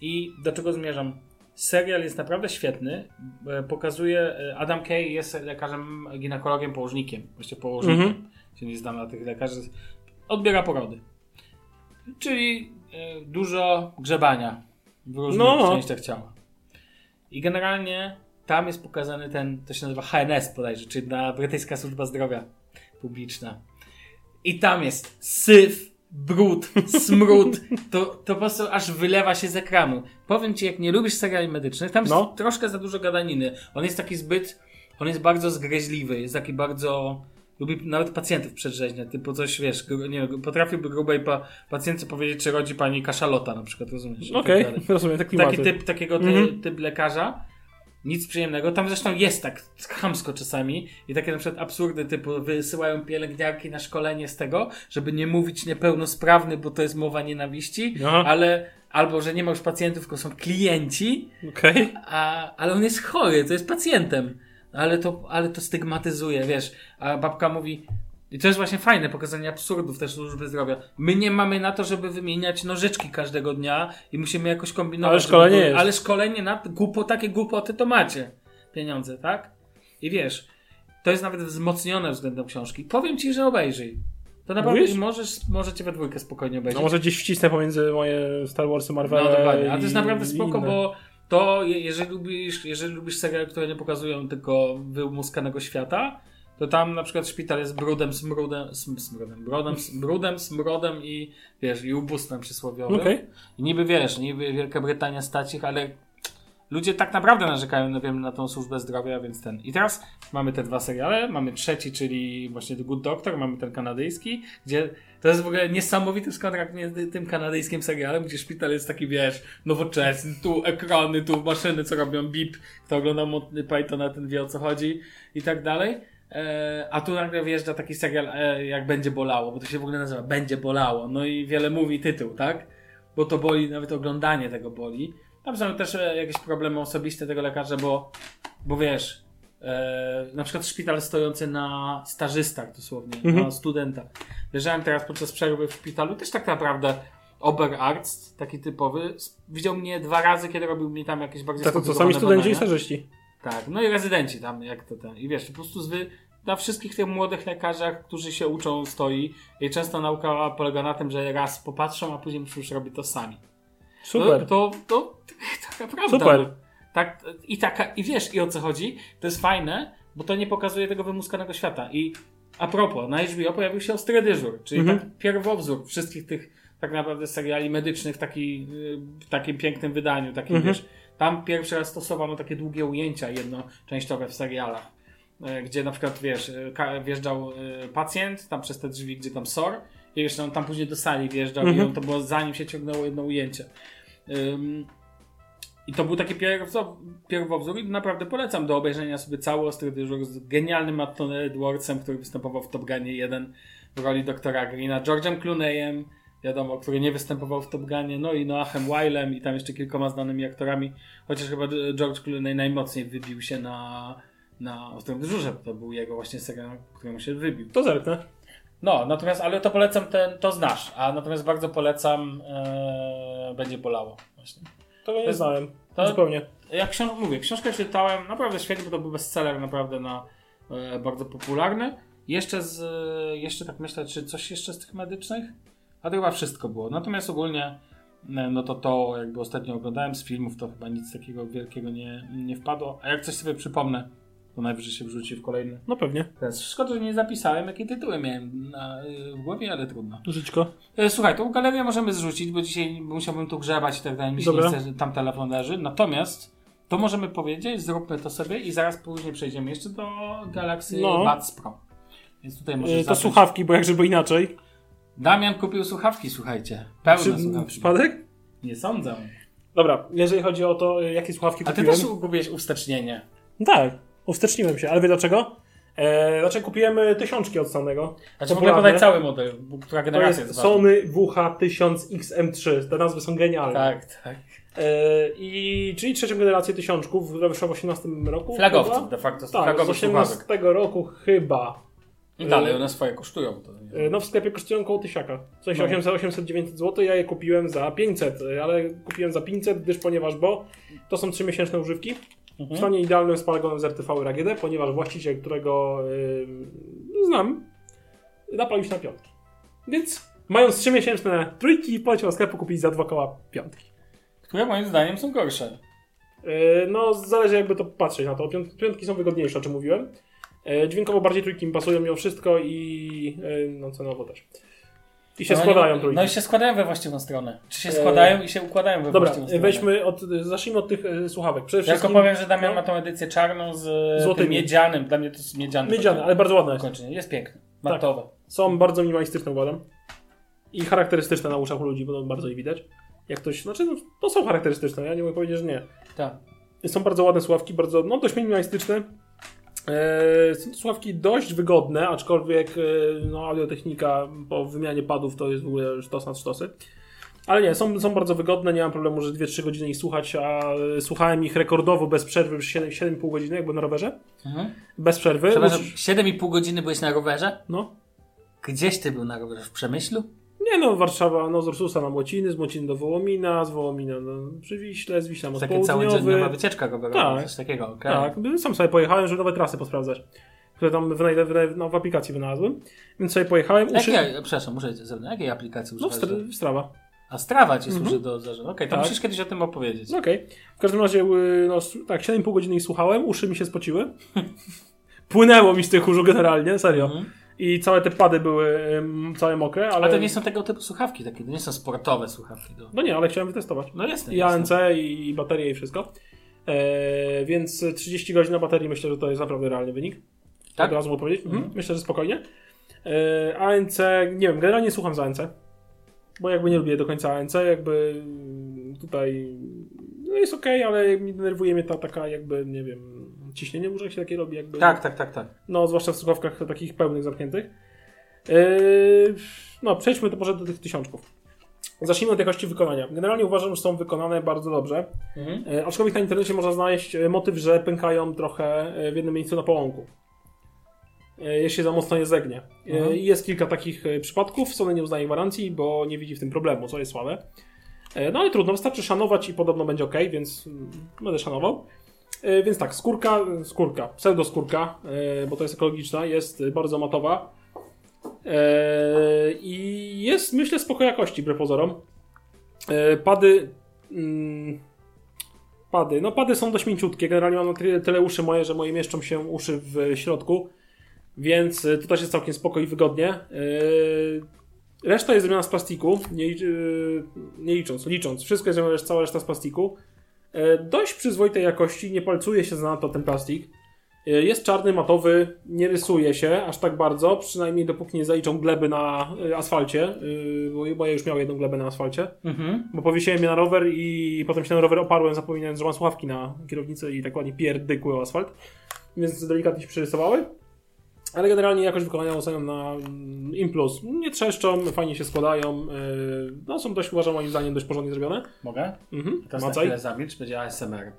I do czego zmierzam? Serial jest naprawdę świetny. e, Pokazuje, e, Adam Kay jest lekarzem, ginekologiem, położnikiem. Właściwie położnikiem. Mhm. Się nie znam na tych lekarzy. Odbiera porody. Czyli e, dużo grzebania w różnych No. częściach ciała. I generalnie tam jest pokazany ten, to się nazywa HNS bodajże, czyli na brytyjska służba zdrowia publiczna. I tam jest syf, brud, smród. To, to po prostu aż wylewa się z ekranu. Powiem ci, jak nie lubisz seriali medycznych, tam jest No. troszkę za dużo gadaniny. On jest taki zbyt, on jest bardzo zgryźliwy, jest taki bardzo... Lubi nawet pacjentów przedrzeźnia, typu coś, wiesz, nie potrafiłby grubej pa, pacjentce powiedzieć, czy rodzi pani kaszalota na przykład, rozumiesz? Tak Okej, rozumiem, tak klimaty. taki typ, takiego ty, Mhm. typ lekarza. Nic przyjemnego. Tam zresztą jest tak chamsko czasami i takie na przykład absurdy typu wysyłają pielęgniarki na szkolenie z tego, żeby nie mówić niepełnosprawny, bo to jest mowa nienawiści, Aha. ale albo, że nie ma już pacjentów, tylko są klienci, Okej. a, ale on jest chory, to jest pacjentem. Ale to, ale to stygmatyzuje, wiesz. A babka mówi, i to jest właśnie fajne, pokazanie absurdów też służby zdrowia. My nie mamy na to, żeby wymieniać nożyczki każdego dnia i musimy jakoś kombinować. Ale szkolenie żeby- jest. Ale szkolenie na głupo, takie głupoty to macie. Pieniądze, tak? I wiesz, to jest nawet wzmocnione względem książki. Powiem ci, że obejrzyj. To naprawdę Mówisz? możesz, możecie we dwójkę spokojnie obejrzeć. No może gdzieś wcisnę pomiędzy moje Star Warsy, Marvel. No dokładnie, a to jest naprawdę spoko, inne. bo to je- jeżeli lubisz, jeżeli lubisz seriale, które nie pokazują tylko wymuskanego świata, to tam na przykład szpital jest brudem, smrudem, sm, smrudem, brodem, brudem, smrodem i wiesz, i ubóstwem przysłowiowym. Okej. I niby wiesz, niby Wielka Brytania stać ich, ale ludzie tak naprawdę narzekają no wiem, na tą służbę zdrowia, więc ten. I teraz mamy te dwa seriale, mamy trzeci, czyli właśnie The Good Doctor, mamy ten kanadyjski, gdzie to jest w ogóle niesamowity kontrakt między tym kanadyjskim serialem, gdzie szpital jest taki, wiesz, nowoczesny, tu ekrany, tu maszyny, co robią bip, kto ogląda Monty Pythona, ten wie o co chodzi i tak dalej. E, a tu nagle wjeżdża taki serial, e, jak będzie bolało, bo to się w ogóle nazywa Będzie bolało. No i wiele mówi tytuł, tak? Bo to boli, nawet oglądanie tego boli. Tam są też e, jakieś problemy osobiste tego lekarza, bo, bo wiesz, e, na przykład szpital stojący na stażystach dosłownie, Mhm. na studenta. Leżałem teraz podczas przerwy w szpitalu, też tak naprawdę Oberarzt, taki typowy, widział mnie dwa razy, kiedy robił mi tam jakieś bardziej Tak, to sami studenci i stażyści. Tak, no i rezydenci tam, jak to ten. I wiesz, po prostu zwy, na wszystkich tych młodych lekarzach, którzy się uczą, stoi. I często nauka polega na tym, że raz popatrzą, a później muszą już robić to sami. Super. No, to, to, <laughs> taka prawda. Super. No. Tak, i, taka, I wiesz, i o co chodzi? To jest fajne, bo to nie pokazuje tego wymuskanego świata. I a propos, na HBO pojawił się Ostry Dyżur, czyli Mhm. taki pierwowzór wszystkich tych tak naprawdę seriali medycznych w, taki, w takim pięknym wydaniu. Takim, Mhm. wiesz, tam pierwszy raz stosowano takie długie ujęcia jednoczęściowe w serialach, e, gdzie na przykład, wiesz, e, wjeżdżał e, pacjent tam przez te drzwi, gdzie tam SOR i wiesz, on tam później do sali wjeżdżał i Mhm. on to było zanim się ciągnęło jedno ujęcie. Ym, I to był taki pierwowzór, pierwowzór i naprawdę polecam do obejrzenia sobie cały Ostry Dyżur z genialnym Mattonem Edwardsem, który występował w Top Gunie 1 w roli doktora Greena, George'em Clooneyem, wiadomo, który nie występował w Top Gunie, no i Noachem Wilem i tam jeszcze kilkoma znanymi aktorami, chociaż chyba George Clooney najmocniej wybił się na, na Ostrym Dyżurze, bo to był jego właśnie serial, któremu się wybił. To zerknę. No, natomiast, ale to polecam ten, to znasz, a natomiast bardzo polecam e, Będzie bolało właśnie. Tego nie jest- znałem. to- Zupełnie. Jak książ- mówię, książkę czytałem naprawdę świetnie, bo to był bestseller naprawdę na, e, bardzo popularny. Jeszcze z, jeszcze tak myślę, czy coś jeszcze z tych medycznych? A to chyba wszystko było. Natomiast ogólnie, e, no to to jakby ostatnio oglądałem z filmów, to chyba nic takiego wielkiego nie, nie wpadło. A jak coś sobie przypomnę, to najwyżej się wrzuci w kolejny. No pewnie. Teraz szkoda, że nie zapisałem, jakie tytuły miałem na, w głowie, ale trudno. Życzko. E, Słuchaj, tą galerię możemy zrzucić, bo dzisiaj musiałbym tu grzebać i tak dalej. Mi się nie Dobra. chce, że tam telefon leży. Natomiast to możemy powiedzieć, zróbmy to sobie i zaraz później przejdziemy jeszcze do Galaxy No. Buds Pro. Więc tutaj możesz Yy, To zacząć. słuchawki, bo jak żeby inaczej. Damian kupił słuchawki, słuchajcie. Pełne Czy, słuchawki. przypadek? Nie sądzę. Dobra, jeżeli chodzi o to, jakie słuchawki A ty kupiłem. też kupiłeś uwstecznienie. No Tak, uwsteczniłem się, ale wie dlaczego? E, znaczy kupiłem e, tysiączki od Stanego. Znaczy w ogóle podaj cały model, która To generacja jest jest. Sony WH-1000XM3. Te nazwy są genialne. Tak, tak. E, i, czyli trzecią generację tysiączków, która wyszła w 18 roku. Flagowców chyba? de facto, Tak, z flagowych 18 słuchawek. roku chyba. I dalej one swoje kosztują. To nie. E, No w sklepie kosztują koło tysiaka. W sensie No. 800, 800, 900 zł, ja je kupiłem za 500, e, ale kupiłem za 500, gdyż ponieważ, bo to są 3-miesięczne używki. W Mhm. stanie idealnym z paragonem z RTV i AGD, ponieważ właściciel, którego yy, znam, napalił się na piątki. Więc mając 3-miesięczne trójki, poleciał do sklepu kupić za dwa koła piątki. Które moim zdaniem są gorsze. No, zależy jakby to patrzeć na to. Piąt- Piątki są wygodniejsze, o czym mówiłem. Yy, dźwiękowo bardziej trójki mi pasują mimo wszystko i yy, no cenowo też. I się No, składają trójki. No i się składają we właściwą stronę. Czy się Eee, składają i się układają we Dobra, właściwą stronę. weźmy od, zacznijmy od tych słuchawek. Przede Ja tylko wszystkim powiem, że Damian no. ma tą edycję czarną z Złotymi. Miedzianym. Dla mnie to jest miedziany. miedziane, ale bardzo ładne jest. Kończenie. Jest piękny. Matowe. Są bardzo minimalistyczne, uważam. I charakterystyczne na uszach ludzi, bo bardzo je widać. Jak ktoś, znaczy, no, to są charakterystyczne, ja nie mogę powiedzieć, że nie. Tak. Są bardzo ładne słuchawki, bardzo, no dość minimalistyczne. Eee, są to słuchawki dość wygodne, aczkolwiek e, no, audiotechnika po wymianie padów to jest w ogóle sztos nad sztosy. Ale nie, są, są bardzo wygodne, nie mam problemu, że 2-3 godziny ich słuchać, a e, słuchałem ich rekordowo bez przerwy przez 7 7,5 godziny, jak byłem na rowerze. Mhm. Bez przerwy. Przepraszam, Uż- 7,5 godziny byłeś na rowerze? No. Gdzieś ty był na rowerze? W Przemyślu? Nie no, Warszawa, no z Ursusa na Młociny, z Młociny do Wołomina, z Wołomina do przy Wiśle, z Wiśla Takie południowy. wycieczka rowerowa, Tak. coś takiego, okej. Tak, sam sobie pojechałem, żeby nowe trasy posprawdzać, które tam wynajdę, wynajdę, no, w aplikacji wynalazłem. Więc sobie pojechałem, uszy... Jakiej, przepraszam, muszę zewnątrz. Jakiej aplikacji No, używasz? wstra- Strawa. A Strava ci Mhm. służy do zarządu. Okej, to Tak. musisz kiedyś o tym opowiedzieć. No okej. W każdym razie, y, no tak, 7,5 godziny ich słuchałem, uszy mi się spociły. <laughs> Płynęło mi z tych uszu generalnie, serio. Mhm. I całe te pady były całe mokre, ale... Ale to nie są tego typu słuchawki takie, to nie są sportowe słuchawki. Do... No nie, ale chciałem wytestować. No jest. I ANC, i baterie, i wszystko. E, więc 30 godzin na baterii myślę, że to jest naprawdę realny wynik. Tak? Od razu mogę powiedzieć. Mhm. Myślę, że spokojnie. E, ANC, nie wiem, generalnie słucham za ANC. Bo jakby nie lubię do końca ANC, jakby mm, tutaj no jest ok, ale denerwuje mnie ta taka jakby, nie wiem, ciśnienie może się takie robi jakby. Tak, tak, tak, tak. No, zwłaszcza w słuchawkach takich pełnych, zamkniętych. Yy, no, przejdźmy to może do tych tysiączków. Zacznijmy od jakości wykonania. Generalnie uważam, że są wykonane bardzo dobrze. Mhm. E, aczkolwiek na internecie można znaleźć e, motyw, że pękają trochę e, w jednym miejscu na połąku. E, jeśli za mocno je zegnie. E, Mhm. I jest kilka takich przypadków. Sony nie uznaje gwarancji, bo nie widzi w tym problemu, co jest słabe. No ale trudno, wystarczy szanować i podobno będzie ok, więc mm, będę szanował. E, Więc tak, skórka, skórka, pseudoskórka, e, bo to jest ekologiczna, jest bardzo matowa. E, I jest, myślę, spoko jakości, wbrew pozorom. Pady. mm, Pady. No, pady są dość mięciutkie. Generalnie mam tyle, tyle uszy moje, że moje mieszczą się uszy w środku. Więc to też jest całkiem spoko i wygodnie. Reszta jest zrobiona z plastiku, nie, nie licząc, licząc. Wszystko jest zrobione, cała reszta z plastiku. E, Dość przyzwoitej jakości, nie palcuje się zanadto ten plastik. E, Jest czarny, matowy, nie rysuje się aż tak bardzo, przynajmniej dopóki nie zaliczą gleby na e, asfalcie, bo- bo ja już miałem jedną glebę na asfalcie, Mhm. bo powiesiłem je na rower i potem się na rower oparłem, zapominając, że mam słuchawki na kierownicy i tak ładnie pierdykły o asfalt, więc delikatnie się przerysowały. Ale generalnie jakość wykonania oceniam na mm, im plus. Nie trzeszczą, fajnie się składają, e, no są dość, uważam moim zdaniem, dość porządnie zrobione. Mogę? Mhm. Teraz na Macaj. chwilę zamilcz, będzie ASMR.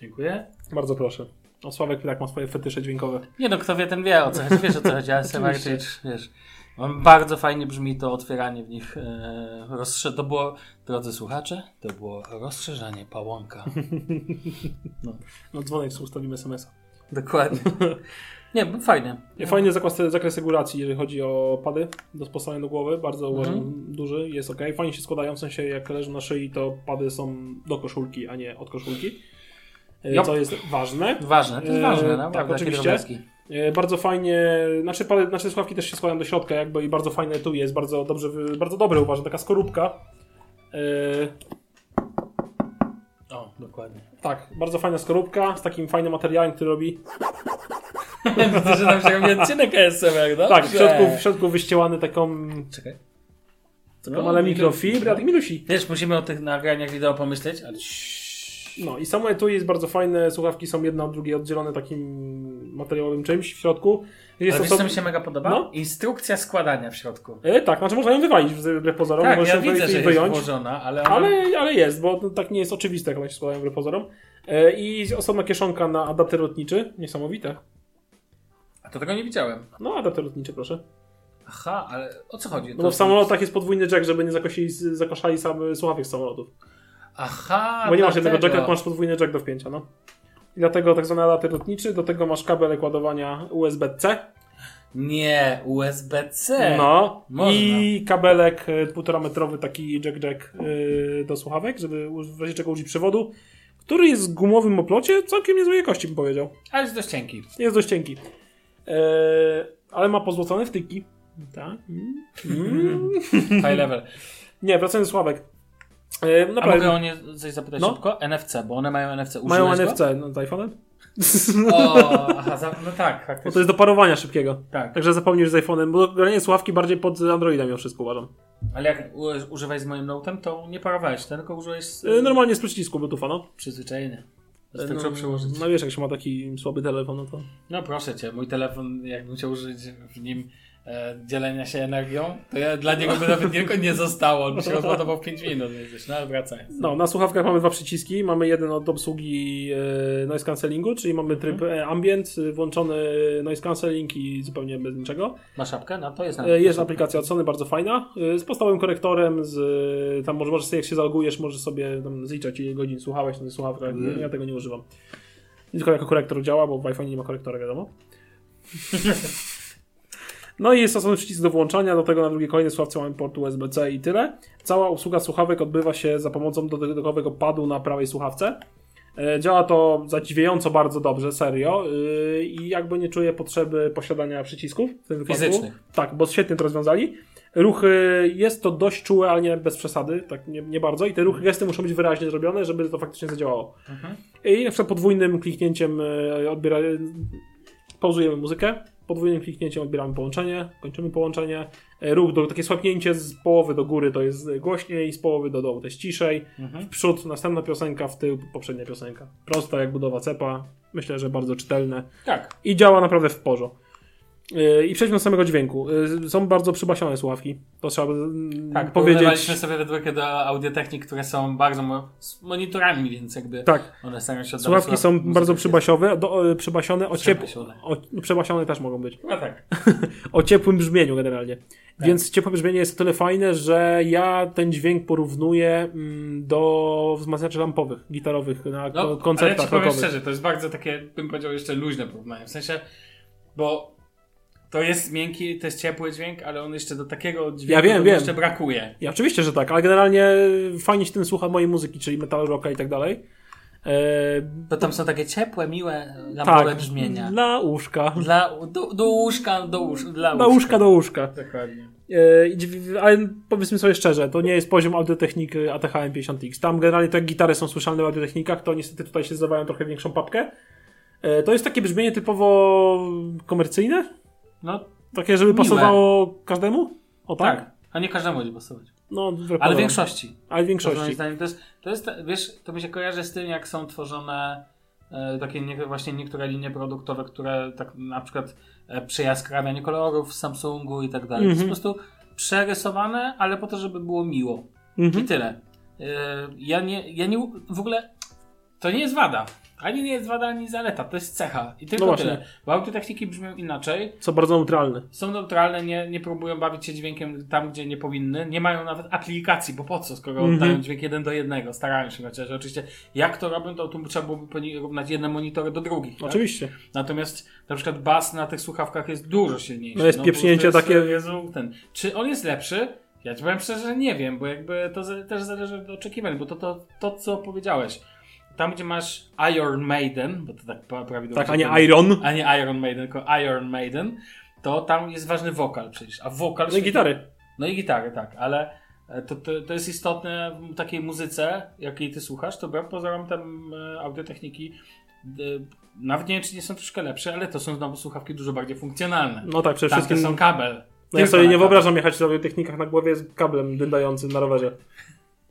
Dziękuję. Bardzo proszę. O, Sławek tak ma swoje fetysze dźwiękowe. Nie no, kto wie, ten wie o co chodzi. Wiesz o co chodzi. ASMR, czyli, wiesz, bardzo fajnie brzmi to otwieranie w nich. E, to było, drodzy słuchacze, to było rozszerzanie pałąka. <laughs> No dzwonek sobie ustawimy SMS-a. Dokładnie. Nie, fajnie. Fajny zakres, zakres regulacji, jeżeli chodzi o pady do sposowania do głowy. Bardzo uważam Mhm. duży, jest ok. Fajnie się składają, w sensie jak leżą na szyi, to pady są do koszulki, a nie od koszulki. E. Co jest ważne. Ważne, to jest E, ważne, tak, naprawdę. takie oczywiście. drobiazgi. E, Bardzo fajnie, znaczy, pady, znaczy słuchawki też się składają do środka jakby i bardzo fajne tu jest, bardzo dobrze, bardzo dobre uważam, taka skorupka. E, O, dokładnie. tak, bardzo fajna skorupka z takim fajnym materiałem, który robi <laughs> Widzę, że nam się robi odcinek ASMR, no? Tak, w środku, w środku wyścielany taką, Czekaj. taką ale mikrofibrę, tak milusi. Wiesz, musimy o tych nagraniach wideo pomyśleć, ale No i samo etui jest bardzo fajne, słuchawki są jedna od drugiej oddzielone takim materiałowym czymś w środku. Jest Ale wiesz, co mi się mega podoba? No. Instrukcja składania w środku. E, tak, znaczy można ją wywalić wbrew pozorom, Tak, ja widzę, że i jest wyjąć. włożona, ale... ona- Ale, ale jest, bo tak nie jest oczywiste, jak one się składają wbrew pozorom. E, I osobna kieszonka na adapter lotniczy, niesamowite. A to tego nie widziałem. No, adapter lotniczy, proszę. Aha, ale o co chodzi? No To w samolotach jest podwójny jack, żeby nie zakosili, zakoszali same słuchawek z samolotów. Aha, Bo nie masz jednego jacka, masz podwójny jack do wpięcia, no. I dlatego tak zwany adapter lotniczy, do tego masz kabelek ładowania USB-C. Nie, USB-C. No. można. I kabelek półtora metrowy, taki jack-jack e, do słuchawek, żeby w razie czego użyć przewodu, który jest w gumowym oplocie, całkiem niezłej jakości bym powiedział. Ale jest dość cienki. Jest dość cienki. E, ale ma pozłocone wtyki. Tak. Mm. <laughs> Mm. High level. Nie, wracając do słuchawek. E, A mogę o nie coś zapytać No. szybko? NFC, bo one mają NFC. Mają Użyłeś NFC no, z iPhone'em? O, <laughs> aha, za, no tak, Bo faktycznie. to jest do parowania szybkiego. Tak. Także zapomnisz z iPhone'em, bo granie słuchawki bardziej pod Androidem mimo wszystko uważam. Ale jak używałeś z moim notem, to nie parowałeś, tylko użyłeś z, E, normalnie z przycisku Bluetootha, no. przyzwyczajenie. E, Wystarczyło no, przyłożyć. no wiesz, jak się ma taki słaby telefon, no to... No proszę cię, mój telefon, jakbym chciał użyć w nim dzielenia się energią, to ja, dla niego by nawet tylko nie zostało. On by się rozładował w 5 minut, więc no ale wracając. No, na słuchawkach mamy dwa przyciski. Mamy jeden od obsługi e, noise cancellingu, czyli mamy tryb e, ambient, e, włączony noise cancelling i zupełnie bez niczego. Ma szapkę? No to jest na E, Jest aplikacja od Sony, bardzo fajna, e, z podstawowym korektorem, z, e, tam może, możesz sobie, jak się zalogujesz, możesz sobie tam zliczać ile godzin słuchałeś na tych słuchawkach. Mm. Ja tego nie używam. Tylko jako korektor działa, bo w iPhone nie ma korektora, wiadomo. <laughs> No i jest osobny przycisk do włączania, do tego na drugiej kolejnej słuchawce mamy port USB-C i tyle. Cała obsługa słuchawek odbywa się za pomocą dodatkowego padu na prawej słuchawce. E, Działa to zadziwiająco bardzo dobrze, serio. Yy, I jakby nie czuję potrzeby posiadania przycisków w tym wypadku. Fizycznych. Tak, bo świetnie to rozwiązali. Ruchy, jest to dość czułe, ale nie bez przesady, tak nie, nie bardzo. I te ruchy, gesty muszą być wyraźnie zrobione, żeby to faktycznie zadziałało. Mhm. I na przykład podwójnym kliknięciem e, odbiera, pauzujemy muzykę, podwójnym kliknięciem odbieramy połączenie, kończymy połączenie. E, Ruch, do, takie słapnięcie z połowy do góry to jest głośniej, z połowy do dołu to jest ciszej. Mhm. W przód następna piosenka, w tył poprzednia piosenka. Prosta jak budowa cepa. Myślę, że bardzo czytelne. Tak. I działa naprawdę w porządku. Yy, I przejdźmy do samego dźwięku. Yy, Są bardzo przybasione słuchawki. To trzeba mm, Tak, powiedzieć. porównywaliśmy sobie we dwójkę do audiotechnik, które są bardzo z monitorami, więc jakby Tak, one starają się słuchawki słuchaw- są bardzo przybasione, do, e, przybasione, o, ciep... Przebasione. o no, przebasione też mogą być. No tak. <laughs> O ciepłym brzmieniu generalnie. Tak. Więc ciepłe brzmienie jest o tyle fajne, że ja ten dźwięk porównuję mm, do wzmacniaczy lampowych, gitarowych na No, ale ja koncertach ci powiem szczerze, to jest bardzo takie, bym powiedział, jeszcze luźne porównanie. W sensie, bo to jest miękki, to jest ciepły dźwięk, ale on jeszcze do takiego dźwięku Ja wiem, wiem. jeszcze brakuje. Ja, oczywiście, że tak, ale generalnie fajnie się tym słucha mojej muzyki, czyli metal rocka i tak dalej. E, Bo tam są takie ciepłe, miłe, lampowe tak, brzmienia. dla łóżka. Dla, do, do łóżka, do łóżka. Dla Dla łóżka do łóżka. Dokładnie. E, ale powiedzmy sobie szczerze, to nie jest poziom audiotechnik e, ATH M50X. Tam generalnie te gitary są słyszalne w audiotechnikach, to niestety tutaj się zdawają trochę większą papkę. E, To jest takie brzmienie typowo komercyjne, No takie, żeby Miłe. pasowało każdemu. O tak? tak. A nie każdemu będzie pasować. No, Ale większości. Ale większości. moim zdaniem, to, jest, to jest, wiesz, to mi się kojarzy z tym, jak są tworzone e, takie nie, właśnie niektóre linie produktowe, które tak na przykład e, przejaskrawianie kolorów w Samsungu i tak dalej. To jest po Mhm. prostu przerysowane, ale po to, żeby było miło. Mhm. I tyle. E, ja nie, ja nie, w ogóle to nie jest wada. Ani nie jest wada, ani zaleta. To jest cecha. I tylko No tyle. Bo autotechniki brzmią inaczej. Co bardzo neutralne. Są neutralne, nie, nie próbują bawić się dźwiękiem tam, gdzie nie powinny. Nie mają nawet aplikacji, bo po co, skoro Mhm. oddają dźwięk jeden do jednego. Starają się chociaż. Oczywiście, jak to robią, to tu trzeba byłoby porównać jedne monitory do drugich. Tak? Oczywiście. Natomiast na przykład bas na tych słuchawkach jest dużo silniejszy. No jest bo pieprznięcie jest, takie- Jezu, ten. Czy on jest lepszy? Ja ci powiem szczerze, że nie wiem, bo jakby to też zależy od oczekiwań, bo to, to, to co powiedziałeś. Tam, gdzie masz Iron Maiden, bo to tak pra- prawidłowo Tak, a nie Iron. a nie Iron Maiden, tylko Iron Maiden, to tam jest ważny wokal przecież. A wokal. No i gitary. No i gitary, tak, ale e, to, to, to jest istotne w takiej muzyce, jakiej ty słuchasz, to wbrew pozorom tam e, audiotechniki nawet nie wiem, czy nie są troszkę lepsze, ale to są znowu słuchawki dużo bardziej funkcjonalne. No tak, przede wszystkim. są kabel. No ja sobie nie kabel. wyobrażam jechać w technikach na głowie z kablem dyndającym na rowerze.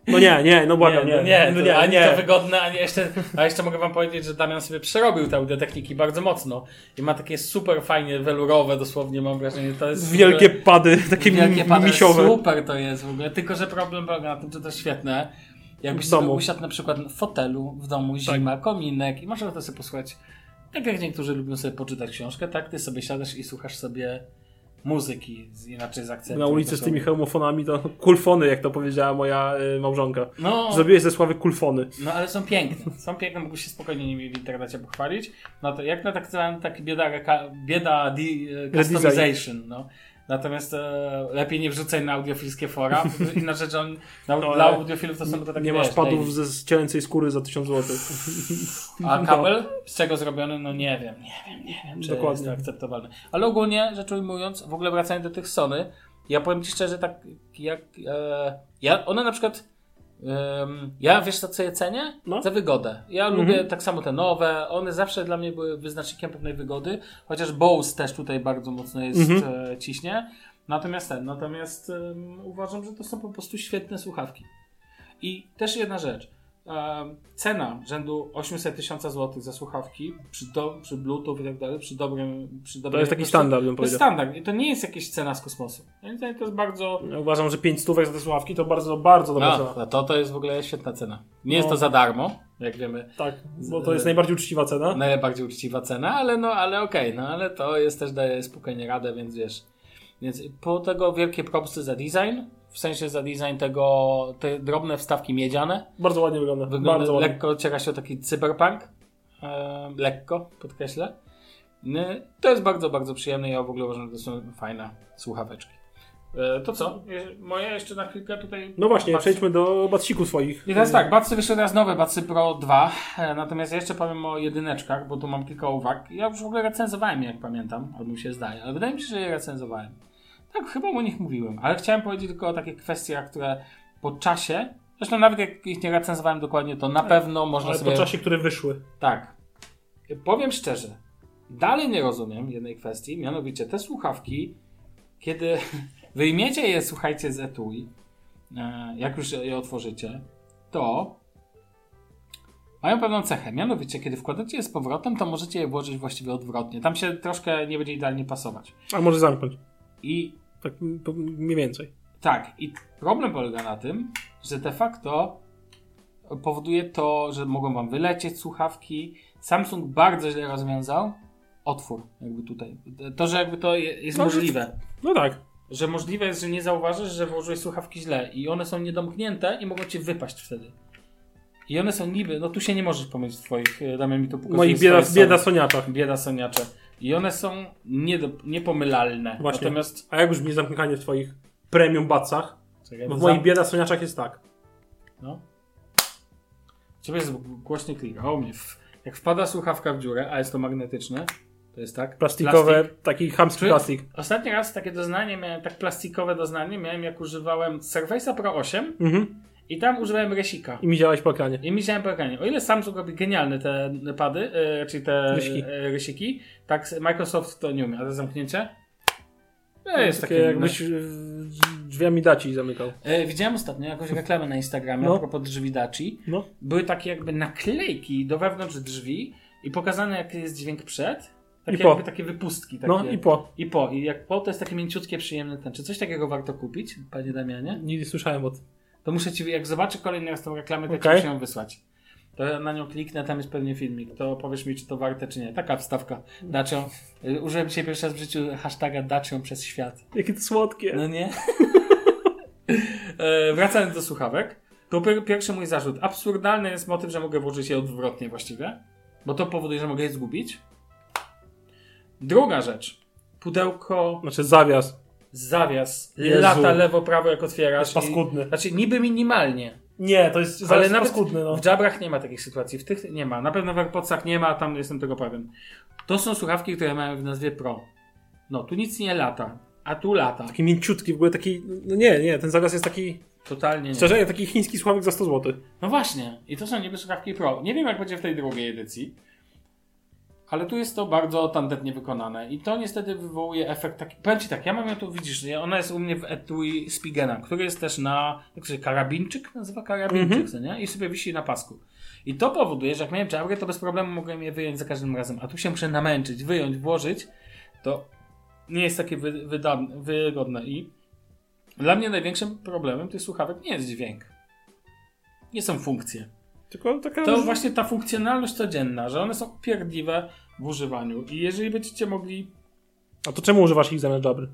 No nie, nie, no błagam, nie. nie, nie, no to nie, ani nie. to wygodne, ani jeszcze, a jeszcze mogę wam powiedzieć, że Damian sobie przerobił te audiotechniki bardzo mocno i ma takie super fajnie welurowe dosłownie, mam wrażenie, to jest... Wielkie ogóle- pady, takie Wielkie pady, misiowe. super to jest w ogóle, tylko że problem polega na tym, że to świetne, jakbyś sobie usiadł na przykład w fotelu, w domu, zima, kominek i można to sobie posłuchać, tak jak niektórzy lubią sobie poczytać książkę, tak ty sobie siadasz i słuchasz sobie muzyki, z, inaczej z akcentem. Na ulicy z tymi hełmofonami to <laughs> kulfony, jak to powiedziała moja y, małżonka. No, Zrobiłeś ze sławy kulfony. No ale są piękne. Są piękne, mógł się spokojnie nimi w internecie pochwalić. No to jak na tak zwany taki bieda, bieda di, e, customization, no. Natomiast e, lepiej nie wrzucaj na audiofilskie fora. Inna rzecz, on, na, <laughs> No, dla audiofilów to są to takie Nie masz padów ze z cielęcej skóry za 1000 zł. <laughs> A kabel z czego zrobiony? No nie wiem, nie wiem, nie wiem, czy Dokładnie. jest to akceptowalne. Ale ogólnie rzecz ujmując, w ogóle wracając do tych Sony, ja powiem Ci szczerze, tak jak e, ja, one na przykład ja wiesz co, co je cenię? No. Za wygodę. Ja Mhm. lubię tak samo te nowe, one zawsze dla mnie były wyznacznikiem pewnej wygody, chociaż Bose też tutaj bardzo mocno jest Mhm. e, ciśnie. Natomiast ten, natomiast em, uważam, że to są po prostu świetne słuchawki. I też jedna rzecz. Cena rzędu 800 tysiąca złotych za słuchawki przy, do, przy Bluetooth i tak dalej, przy dobrym. Przy To dobrej jest taki jakości, standard, bym To jest powiedział. standard i to nie jest jakaś cena z kosmosu. To jest bardzo. Ja uważam, że 5 stówek za te słuchawki to bardzo, bardzo dobra cena. No, to, to jest w ogóle świetna cena. Nie jest No. to za darmo, jak wiemy. Tak, bo to jest najbardziej uczciwa cena. Najbardziej uczciwa cena, ale no, ale okej, no ale to jest też daje spokojnie radę, więc wiesz. Więc po tego wielkie propsy za design, w sensie za design tego, te drobne wstawki miedziane. Bardzo ładnie wygląda. Wygląda bardzo ładnie. lekko ciera się o taki cyberpunk. E, lekko, podkreślę. To jest bardzo, bardzo przyjemne. Ja w ogóle uważam, że to są fajne słuchaweczki. E, to co? Je- Moje jeszcze na chwilkę tutaj. No właśnie, Batsy. przejdźmy do batsików swoich. I teraz tak, Batsy wyszły teraz nowe, Batsy Pro 2, e, natomiast ja jeszcze powiem o jedyneczkach, bo tu mam kilka uwag. Ja już w ogóle recenzowałem je, jak pamiętam, albo mi się zdaje, ale wydaje mi się, że je recenzowałem. Tak, chyba o nich mówiłem, ale chciałem powiedzieć tylko o takich kwestiach, które po czasie, zresztą nawet jak ich nie recenzowałem dokładnie, to na pewno można Ale sobie... po czasie, które wyszły. Tak. Powiem szczerze, dalej nie rozumiem jednej kwestii, mianowicie te słuchawki, kiedy <laughs> wyjmiecie je, słuchajcie, z etui, e, jak już je otworzycie, to mają pewną cechę. Mianowicie, kiedy wkładacie je z powrotem, to możecie je włożyć właściwie odwrotnie. Tam się troszkę nie będzie idealnie pasować. A może zamknąć. I Tak mniej więcej. tak, i problem polega na tym, że de facto powoduje to, że mogą wam wylecieć słuchawki. Samsung bardzo źle rozwiązał otwór, jakby tutaj. To, że jakby to je- jest No, możliwe. No tak. Że możliwe jest, że nie zauważysz, że włożyłeś słuchawki źle i one są niedomknięte i mogą ci wypaść wtedy. I one są niby, no tu się nie możesz pomylić twoich, e, Damian mi tu pokazuje Moich bieda, swoje bieda są- soniaczach. bieda soniacze. I one są niedo, niepomylalne. Właśnie. Natomiast... A jak brzmi zamykanie w twoich premium bacach? Bo w moich bieda soniaczach jest tak. No. Ciebie jest głośny klik. O mnie. W, jak wpada słuchawka w dziurę, a jest to magnetyczne, to jest tak. Plastikowe, Plastik. taki chamski plastik. Ostatni raz takie doznanie miałem, tak plastikowe doznanie miałem, jak używałem Surface'a Pro 8 Mhm. I tam używałem resika. I miziałeś po ekranie. I myślałem po ekranie. O ile Samsung robi genialne te pady, e, czyli te Rysiki. e, rysiki, tak Microsoft to nie umie. A to zamknięcie? No, jest Takie takie. jakbyś drzwiami daci zamykał. E, widziałem ostatnio jakąś reklamę na Instagramie No. a propos drzwi Daci. No. były takie jakby naklejki do wewnątrz drzwi i pokazane jaki jest dźwięk przed. Takie I po. jakby takie wypustki. Takie, No i po. I po. I jak po to jest takie mięciutkie, przyjemne ten. Czy coś takiego warto kupić, panie Damianie? Nie słyszałem o tym. To muszę ci, jak zobaczę kolejny raz tą reklamę, to ci muszę ją wysłać. To ja na nią kliknę, tam jest pewnie filmik. To powiesz mi, czy to warte, czy nie. Taka wstawka. Dacią. Y, Użyłem dzisiaj pierwszy raz w życiu hashtaga Dacią przez świat. Jakie to słodkie. No nie? <laughs> e, wracając do słuchawek. To pier- pierwszy mój zarzut. Absurdalny jest motyw, że mogę włożyć je odwrotnie właściwie. Bo to powoduje, że mogę je zgubić. Druga rzecz. Pudełko, Znaczy zawias. Zawias, Jezu. lata lewo, prawo jak otwierasz. Jest paskudny. I, znaczy niby minimalnie. Nie, to jest Ale nawet paskudny, no. w Jabrach nie ma takich sytuacji. W tych nie ma. Na pewno w AirPodsach nie ma, tam jestem tego pewien. To są słuchawki, które mają w nazwie Pro. No, tu nic nie lata. A tu lata. Taki mięciutki, w ogóle taki... No nie, nie, ten zawias jest taki... Totalnie nie. Szczerze, taki chiński sławek za 100 zł. No właśnie. I to są niby słuchawki Pro. Nie wiem, jak będzie w tej drugiej edycji. Ale tu jest to bardzo tandetnie wykonane i to niestety wywołuje efekt taki, powiem Ci tak, ja mam ją tu, widzisz, ona jest u mnie w etui Spigena, który jest też na, jak się karabinczyk nazywa karabinczyk, co nie? I sobie wisi na pasku. I to powoduje, że jak miałem Jabrę, to bez problemu mogłem je wyjąć za każdym razem, a tu się muszę namęczyć, wyjąć, włożyć, to nie jest takie wy, wygodne i dla mnie największym problemem tych słuchawek nie jest dźwięk. Nie są funkcje. Tylko taka... To właśnie ta funkcjonalność codzienna, że one są pierdliwe w używaniu. I jeżeli będziecie mogli. A to czemu używasz ich zamiast Jabry?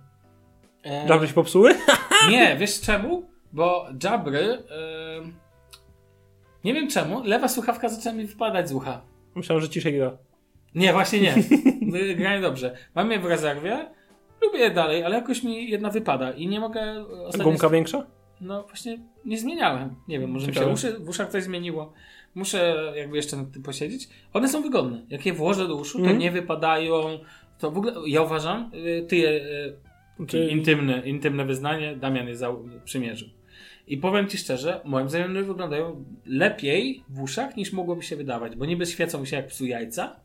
E, Jabry się popsuły? <laughs> Nie, <laughs> wiesz czemu? Bo Jabry. E, nie wiem czemu, lewa słuchawka zaczęła mi wypadać z ucha. Myślałem, że ciszej gra. Nie, właśnie nie. <laughs> Grają dobrze. Mam je w rezerwie, lubię je dalej, ale jakoś mi jedna wypada i nie mogę. ostatnio- Gumka większa? No właśnie nie zmieniałem. Nie wiem, może mi się uszy, w uszach coś zmieniło. Muszę jakby jeszcze nad tym posiedzieć. One są wygodne. Jak je włożę do uszu, to Mhm. nie wypadają. To w ogóle, ja uważam, y, ty je, y, intymne, intymne wyznanie, Damian je zau- przymierzył. I powiem ci szczerze, moim zdaniem one wyglądają lepiej w uszach niż mogłoby się wydawać, bo niby świecą mi się jak psu jajca,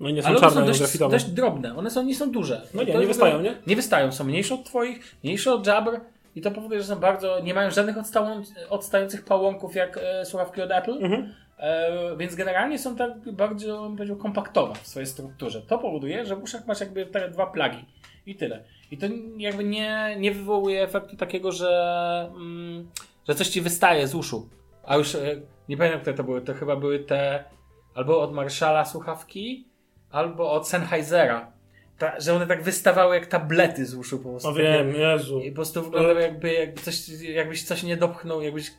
No i nie są ale one są czarne, dość, dość drobne. One są, nie są duże. No nie, nie wystają, nie? Nie wystają. Są mniejsze od twoich, mniejsze od Jabr i to powoduje, że są bardzo, nie mają żadnych odstałą, odstających pałąków jak e, słuchawki od Apple. Mhm. E, więc generalnie są tak bardzo, bym powiedział, kompaktowe w swojej strukturze. To powoduje, że w uszach masz jakby te dwa plagi i tyle. I to jakby nie, nie wywołuje efektu takiego, że, mm, że coś ci wystaje z uszu. A już e, nie pamiętam, które to były. To chyba były te albo od Marshalla słuchawki, albo od Sennheisera. Ta, że one tak wystawały jak tablety z uszu po prostu. No wiem, Jezu. I po prostu wyglądały jakby, jakby coś, jakbyś coś nie dopchnął, jakbyś,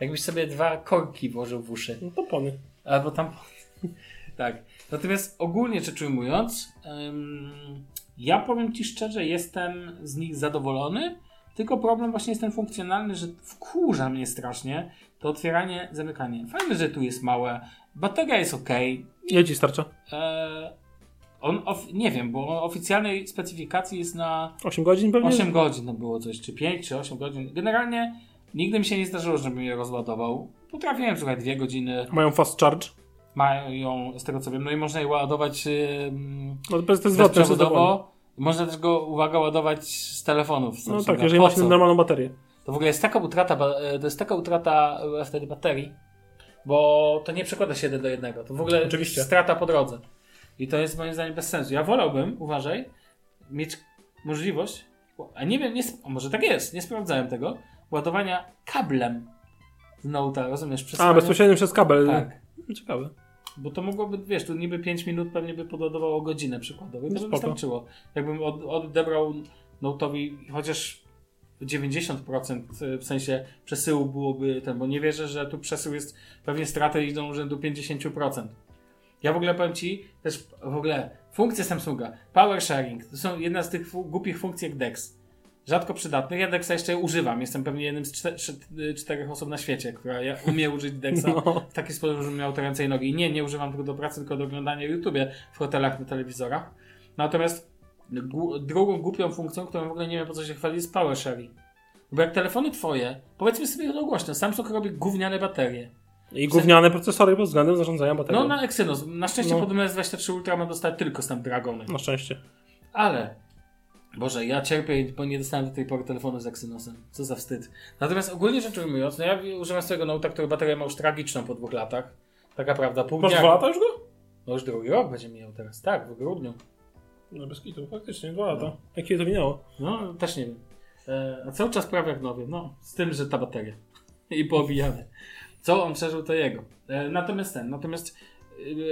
jakbyś sobie dwa korki włożył w uszy. No to pony. Albo tam. <laughs> tak. Natomiast ogólnie rzecz ujmując, ym, ja powiem Ci szczerze, jestem z nich zadowolony. Tylko problem właśnie jest ten funkcjonalny, że wkurza mnie strasznie to otwieranie, zamykanie. Fajne, że tu jest małe. Bateria jest ok. Ile ci starcza? E, on, of, nie wiem, bo oficjalnej specyfikacji jest na 8 godzin pewnie? 8 godzin to było coś, czy 5, czy 8 godzin. Generalnie nigdy mi się nie zdarzyło, żebym je rozładował. Potrafiłem, słuchaj, 2 godziny Mają fast charge. mają, z tego co wiem, no i można je ładować ym, No to jest zwrotne. zdecydowanie. bezprzewodowo. Można też go, uwaga, ładować z telefonów. No Samsunga. tak, jeżeli masz normalną baterię. To w ogóle jest taka utrata, e, to jest taka utrata e, wtedy baterii, bo to nie przekłada się jeden do jednego. To w ogóle Oczywiście. strata po drodze. I to jest moim zdaniem bez sensu. Ja wolałbym, uważaj, mieć możliwość, a nie wiem, nie, a może tak jest, nie sprawdzałem tego, ładowania kablem z Note'a, rozumiesz? A, Przesyłania- bezpośrednio przez kabel. Tak. Ciekawe. Bo to mogłoby, wiesz, tu niby 5 minut pewnie by podładowało godzinę przykładowo i to by Spoko. wystarczyło. Jakbym od, odebrał Note'owi chociaż 90% w sensie przesyłu byłoby ten, bo nie wierzę, że tu przesył jest, pewnie straty idą rzędu 50%. Ja w ogóle powiem Ci, też w ogóle funkcje Samsunga, power sharing, to są jedna z tych fu- głupich funkcji jak DeX. Rzadko przydatnych. Ja Dexa jeszcze używam. Jestem pewnie jednym z czter- czter- czterech osób na świecie, która ja umie użyć Dexa <laughs> No. w taki sposób, żebym miał te ręce i nogi. I nie, nie używam tego do pracy, tylko do oglądania YouTube w hotelach na telewizorach. Natomiast drugą głupią funkcją, którą w ogóle nie wiem po co się chwali, jest power sharing. Bo jak telefony twoje, powiedzmy sobie to głośno, Samsung robi gówniane baterie. I gówniane procesory pod względem zarządzania baterią. No na Exynos. Na szczęście No. pod S23 Ultra mam dostać tylko Snapdragony. Na szczęście. Ale, Boże, ja cierpię, bo nie dostałem do tej pory telefonu z Exynosem. Co za wstyd. Natomiast ogólnie rzecz ujmując, no ja używam swojego Note'a, który baterię ma już tragiczną po dwóch latach. Taka prawda, pół Masz dnia. dwa lata już go? No już drugi rok będzie mijał teraz, tak, w grudniu. No bez kitu, faktycznie, dwa lata. Jakie to minęło? No, też nie wiem. E, a cały czas prawie jak nowy, no, z tym, że ta bateria. <laughs> I poobijane. Co on przeżył, to jego. E, natomiast ten, natomiast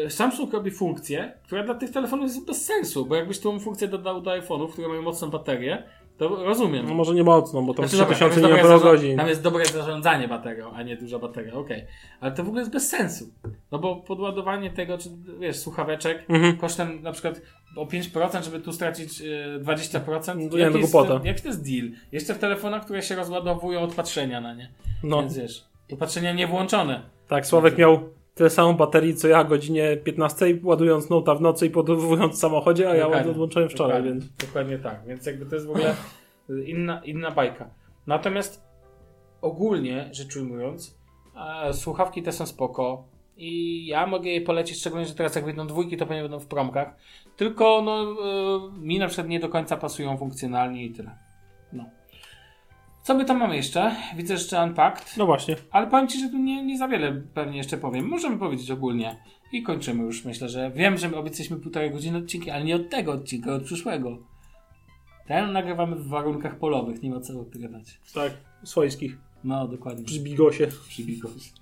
e, Samsung robi funkcję, która dla tych telefonów jest bez sensu, bo jakbyś tą funkcję dodał do iPhone'ów, które mają mocną baterię, to rozumiem. No może nie mocno, bo tam Znaczy, dobra, 3000 tam, nie jest ma dobre godzin. zarza- tam jest dobre zarządzanie baterią, a nie duża bateria, okej. Ale to w ogóle jest bez sensu. No bo podładowanie tego, czy wiesz, słuchaweczek Mhm. kosztem na przykład o 5%, żeby tu stracić e, 20%. No to nie, jaki to jest, głupota. jaki to jest deal? Jeszcze w telefonach, które się rozładowują od patrzenia na nie. No, Więc wiesz, to patrzenia nie włączone. tak, Sławek miał tyle samą baterii co ja o godzinie 15, ładując Note'a w nocy i podłowując w samochodzie, a ja Dokładnie. odłączyłem wczoraj, Dokładnie, więc... dokładnie tak. Więc jakby to jest w ogóle inna, inna bajka. Natomiast ogólnie rzecz ujmując, e, słuchawki te są spoko. i ja mogę jej polecić, szczególnie, że teraz jak wyjdą dwójki, to pewnie będą w promkach. Tylko no, y, mi na przykład nie do końca pasują funkcjonalnie i tyle. No. Co my tam mamy jeszcze? Widzę jeszcze Unpacked, No właśnie. ale powiem Ci, że tu nie, nie za wiele pewnie jeszcze powiem. Możemy powiedzieć ogólnie i kończymy już. Myślę, że wiem, że my obiecaliśmy półtorej godziny odcinki, ale nie od tego odcinka, od przyszłego. Ten nagrywamy w warunkach polowych, nie ma co odgrywać. Tak. Swojskich. No, dokładnie. Przy Bigosie. Przy Bigos.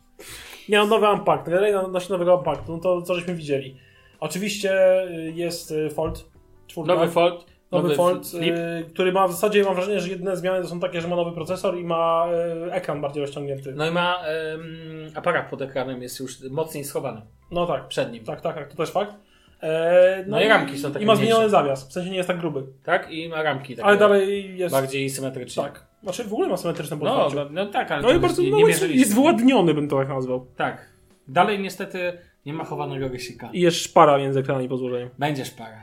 Nie no, nowy Unpacked. Generalnie odnośnie nowego Unpacked, no to co żeśmy widzieli. Oczywiście y, jest y, Fold. Czwórka. Nowy Fold. Nowy Fold, y, który ma w zasadzie, mam wrażenie, że jedyne zmiany to są takie, że ma nowy procesor i ma y, ekran bardziej rozciągnięty. No i ma aparat pod ekranem, jest już mocniej schowany No tak, przed nim. tak, tak, tak, to też fakt. E, No i ramki są takie I ma zmieniony mniejsze. zawias, w sensie nie jest tak gruby. Tak? I ma ramki takie Ale dalej jest... bardziej symetryczne. Tak. Znaczy w ogóle ma symetryczne No, no, no tak, ale No i bardzo, nie, no nie jest, jest wyładniony, bym to tak nazwał. Tak. Dalej niestety nie ma chowanego rysika. I jest szpara między ekranami po złożeniu. Będzie szpara.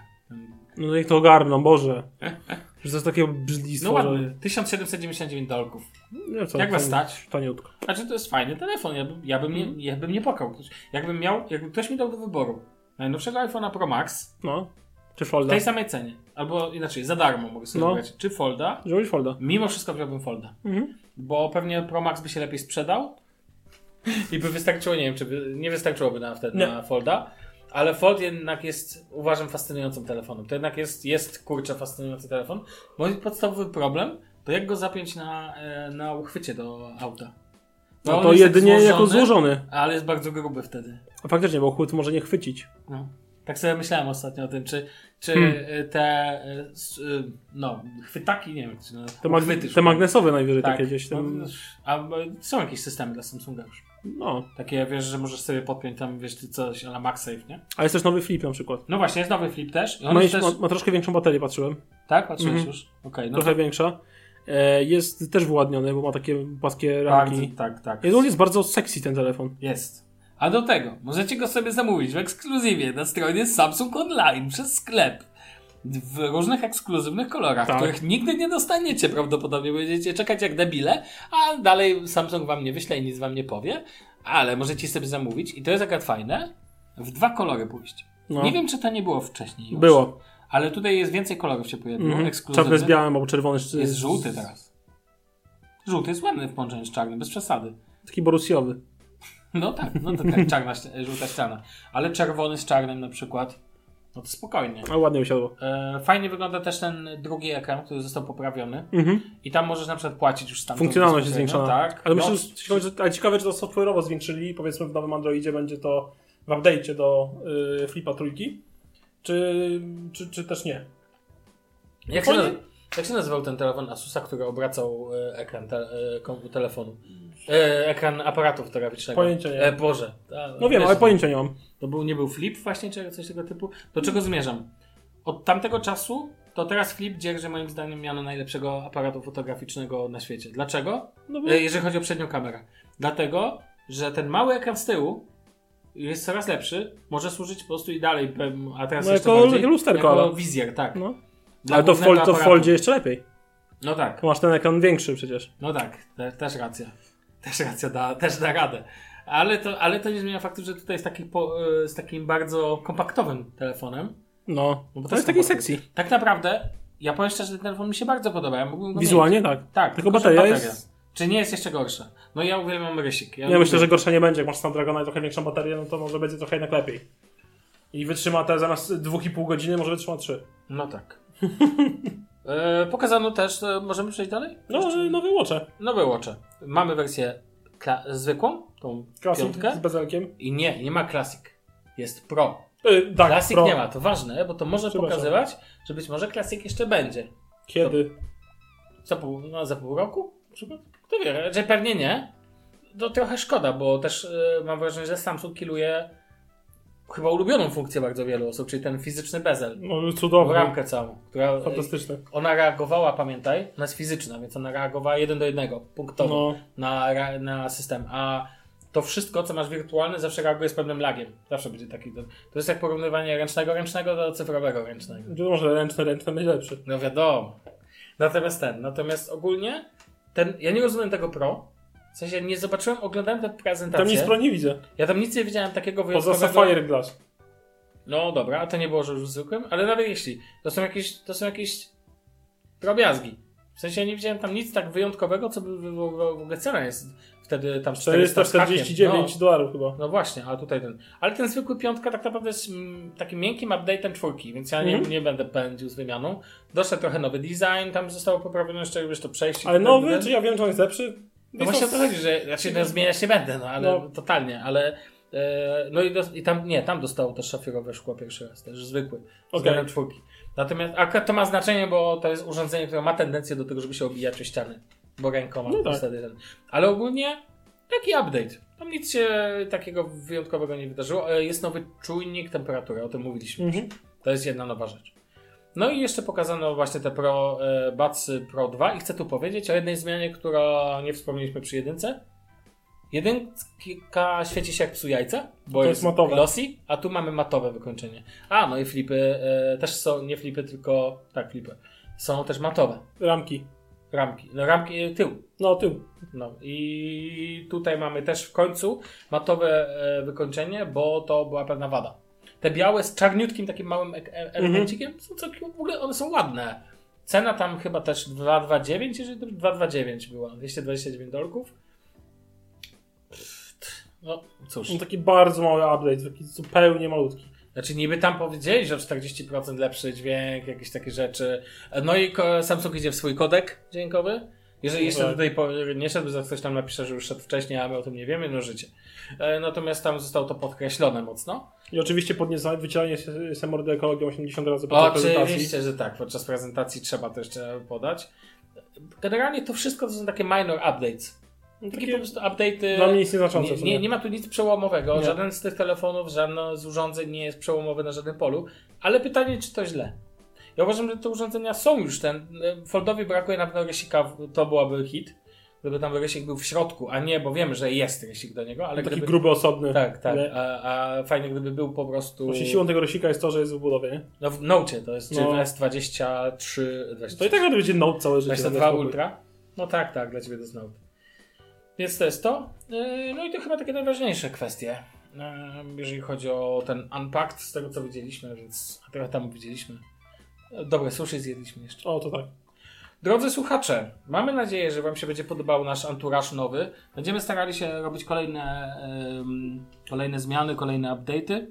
No niech to ogarną, Boże. <laughs> Że to jest takie brzydlistwo, No że... ładny. 1799 dolków. Nie, co, Jak was stać? Taniutko. Znaczy to jest fajny telefon, ja bym, ja bym, Mhm. nie, ja bym nie pokał. Jakbym miał, jakby ktoś mi dał do wyboru najnowszego iPhone'a Pro Max No. Czy w folda? tej samej cenie, albo inaczej, za darmo mogę sobie No. wybrać, czy Folda, Zrobić folda. mimo wszystko wziąłbym Folda. Mhm. Bo pewnie Pro Max by się lepiej sprzedał <laughs> i by wystarczyło, nie wiem, czy by, nie wystarczyłoby na wtedy Nie. na Folda, ale Fold jednak jest, uważam, fascynującym telefonem. To jednak jest, jest kurczę, fascynujący telefon. Mój podstawowy problem to jak go zapiąć na, e, na uchwycie do auta. No on to tak jedynie jako złożony, złożony. Ale jest bardzo gruby wtedy. A faktycznie, bo chłód może nie chwycić. No. Tak sobie myślałem ostatnio o tym, czy, czy Hmm. e, te e, e, no, chwytaki, nie wiem, czy no, Te, mag- uchwyty te magnesowe najwyżej tak. takie gdzieś tam. No, a są jakieś systemy dla Samsunga już. No. Takie, wiesz, że możesz sobie podpiąć tam, wiesz, ty coś ala MagSafe, nie? A jest też nowy flip na przykład. No właśnie, jest nowy flip też. I on Ma, jest też... ma, ma troszkę większą baterię, patrzyłem. Tak? Patrzyłeś Mhm. już? Okej, no Trochę to... większa. E, jest też wyładniony, bo ma takie płaskie Tak, ramki. tak, tak. Jest, on jest bardzo sexy ten telefon. Jest. A do tego, możecie go sobie zamówić w ekskluzywie na stronie Samsung Online przez sklep. W różnych ekskluzywnych kolorach, Tak. których nigdy nie dostaniecie prawdopodobnie. Będziecie czekać jak debile, a dalej Samsung wam nie wyśle i nic wam nie powie. Ale możecie sobie zamówić i to jest akurat fajne. W dwa kolory pójść. No. Nie wiem, czy to nie było wcześniej już. Było. Ale tutaj jest więcej kolorów się pojawiło. Ekskluzywnych. Czarny z białym albo czerwony z... Jest żółty teraz. Żółty jest ładny w połączeniu z czarnym, bez przesady. Taki borusjowy. No tak, no to tak, czarna, <laughs> żółta ściana. Ale czerwony z czarnym na przykład, no to spokojnie. Ale ładnie usiadło. E, fajnie wygląda też ten drugi ekran, który został poprawiony. Mhm. I tam możesz na przykład płacić już tam. Funkcjonalność jest zwiększona. Tak. Ale myślę, że ciekawe, że, ale ciekawe, czy to software'owo zwiększyli. Powiedzmy w nowym Androidzie będzie to w update'cie do y, Flipa trójki. Czy, czy, czy też nie? jak, się Fajnie. Jak się nazywał ten telefon Asusa, który obracał e, ekran te, e, telefonu? E, ekran aparatu fotograficznego. Pojęcia nie E, mam. Boże. A, No wiem, wiesz, ale pojęcia nie mam. To był, nie był flip właśnie, czy coś tego typu? Do czego zmierzam? Od tamtego czasu to teraz flip dzierży moim zdaniem miano najlepszego aparatu fotograficznego na świecie. Dlaczego? No bo... E, Jeżeli chodzi o przednią kamerę. Dlatego, że ten mały ekran z tyłu jest coraz lepszy, może służyć po prostu i dalej, a teraz No jeszcze jako bardziej, lusterko, jako ale- wizjer, tak. No. Ale to w, głównego fol, to w foldzie jeszcze lepiej. No tak, Bo masz ten ekran większy przecież. no tak, te, też racja. <laughs> Też racja, da, też da radę. Ale to, ale to nie zmienia faktu, że tutaj jest taki po, e, z takim bardzo kompaktowym telefonem. No. No bo to jest taki kompaktowny. sexy. Tak naprawdę, ja powiem szczerze, że ten telefon mi się bardzo podoba. Ja Wizualnie mieć. tak. Tak, Tylko że bateria jest- Czy nie jest jeszcze gorsza? No ja uwielbiam rysik. Ja lubię- myślę, że gorsza nie będzie. Jak masz Snapdragona i trochę większą baterię, no to może będzie trochę jednak lepiej. I wytrzyma te zamiast 2,5 godziny, może wytrzyma 3. No tak. <laughs> e, pokazano też, e, możemy przejść dalej? No, że nowe łocze. Nowe Watche. Mamy wersję kla- zwykłą, tą Classic piątkę. z bezelkiem. I nie, nie ma Classic. Jest Pro. Yy, tak, Classic Pro. nie ma, to ważne, bo to może Przepraszam. pokazywać, że być może Classic jeszcze będzie. Kiedy? Za pół, no, za pół roku? Na przykład? Kto wie, że pewnie nie. To trochę szkoda, bo też e, mam wrażenie, że Samsung kiluje chyba ulubioną funkcję bardzo wielu osób, czyli ten fizyczny bezel. No, W cudowne. ramkę całą, która e, Fantastyczne. ona reagowała, pamiętaj, ona jest fizyczna, więc ona reagowała jeden do jednego, punktowo No, na, na system, a to wszystko, co masz wirtualne, zawsze reaguje z pewnym lagiem. Zawsze będzie taki. To, to jest jak porównywanie ręcznego ręcznego do cyfrowego ręcznego. to może ręczny, ręczny będzie lepszy. No wiadomo. Natomiast ten, natomiast ogólnie ten, ja nie rozumiem tego Pro, W sensie nie zobaczyłem, oglądałem tę Tam prezentację. nic pro nie widzę. Ja tam nic nie widziałem takiego Poza wyjątkowego. Sapphire Glass. No dobra, a to nie było, że już zwykłym, ale nawet jeśli, to są jakieś, to są jakieś drobiazgi. W sensie ja nie widziałem tam nic tak wyjątkowego, co by w, ogóle cena jest wtedy tam 400 z hakiem. 449 dolarów chyba. No, no właśnie, a tutaj ten. Ale ten zwykły piątka tak naprawdę jest mm, takim miękkim update'em czwórki, więc ja nie, Mhm. nie będę pędził z wymianą. Doszedł trochę nowy design, tam zostało poprawione jeszcze wiesz, to przejście. Ale tutaj, nowy, ten- czy ja wiem, czy on jest lepszy? No właśnie o to chodzi, że no, zmieniać nie będę, no ale No. totalnie, ale e, no i, dos- i tam nie, tam dostało też szafirowe szkło pierwszy raz, też zwykły, Okej. względem czwórki. Natomiast akurat to ma znaczenie, bo to jest urządzenie, które ma tendencję do tego, żeby się obijać o ściany, bo rękoma No tak. wtedy ten. Ale ogólnie taki update. Tam nic się takiego wyjątkowego nie wydarzyło. E, Jest nowy czujnik temperatury, o tym mówiliśmy. Mhm. To jest jedna nowa rzecz. No i jeszcze pokazano właśnie te Pro, e, Pro 2 i chcę tu powiedzieć o jednej zmianie, która nie wspomnieliśmy przy jedynce. Jedynka świeci się jak psu jajca, bo To jest, jest matowe. glossy, a tu mamy matowe wykończenie. A, no i flipy e, też są, nie flipy, tylko, tak, flipy. Są też matowe. Ramki. Ramki, no ramki e, tył. No, tył. No i tutaj mamy też w końcu matowe e, wykończenie, bo to była pewna wada. Te białe z czarniutkim takim małym ek- e- elemencikiem są całkiem, w ogóle one są ładne. Cena tam chyba też 229, jeżeli to 229 była, 229 dolków. No cóż, No, taki bardzo mały update, taki zupełnie malutki. znaczy niby tam powiedzieli, że o 40% lepszy dźwięk, jakieś takie rzeczy. No i Samsung idzie w swój kodek dźwiękowy. Jeżeli jeszcze Tak. pory nie szedł, za ktoś tam napisze, że już szedł wcześniej, a my o tym nie wiemy, no życie. E, Natomiast tam zostało to podkreślone mocno. I oczywiście podniecenie, wycielenie Semordy ekologią 80 razy podczas prezentacji. Oczywiście, że tak. Podczas prezentacji trzeba to jeszcze podać. Generalnie to wszystko to są takie minor updates. Takie Takie po prostu update'y. dla mnie nic nieznaczące. Nie, nie, nie ma tu nic przełomowego. Nie. Żaden z tych telefonów, żadne z urządzeń nie jest przełomowy na żadnym polu. Ale pytanie, czy to źle? Ja uważam, że te urządzenia są już ten. Foldowi brakuje na pewno rysika, to byłaby hit. Gdyby tam rysik był w środku, a nie, bo wiemy, że jest rysik do niego, ale Taki gdyby. gruby, osobny. Tak, tak. Ale- A, a fajnie, gdyby był po prostu. Właśnie siłą tego rysika jest to, że jest w budowie, nie? No w Note to jest czy No. S23, 20, To i tak naprawdę będzie Note całe życie. 22 daj spokój. Ultra. No tak, tak, dla Ciebie to jest Note. Więc to jest to. Yy, No i to chyba takie najważniejsze kwestie. Yy, Jeżeli chodzi o ten Unpacked, z tego co widzieliśmy, więc a trochę tam widzieliśmy. Dobre sushi zjedliśmy jeszcze. O, to tak. Drodzy słuchacze, mamy nadzieję, że Wam się będzie podobał nasz anturaż nowy. Będziemy starali się robić kolejne, kolejne zmiany, kolejne update'y.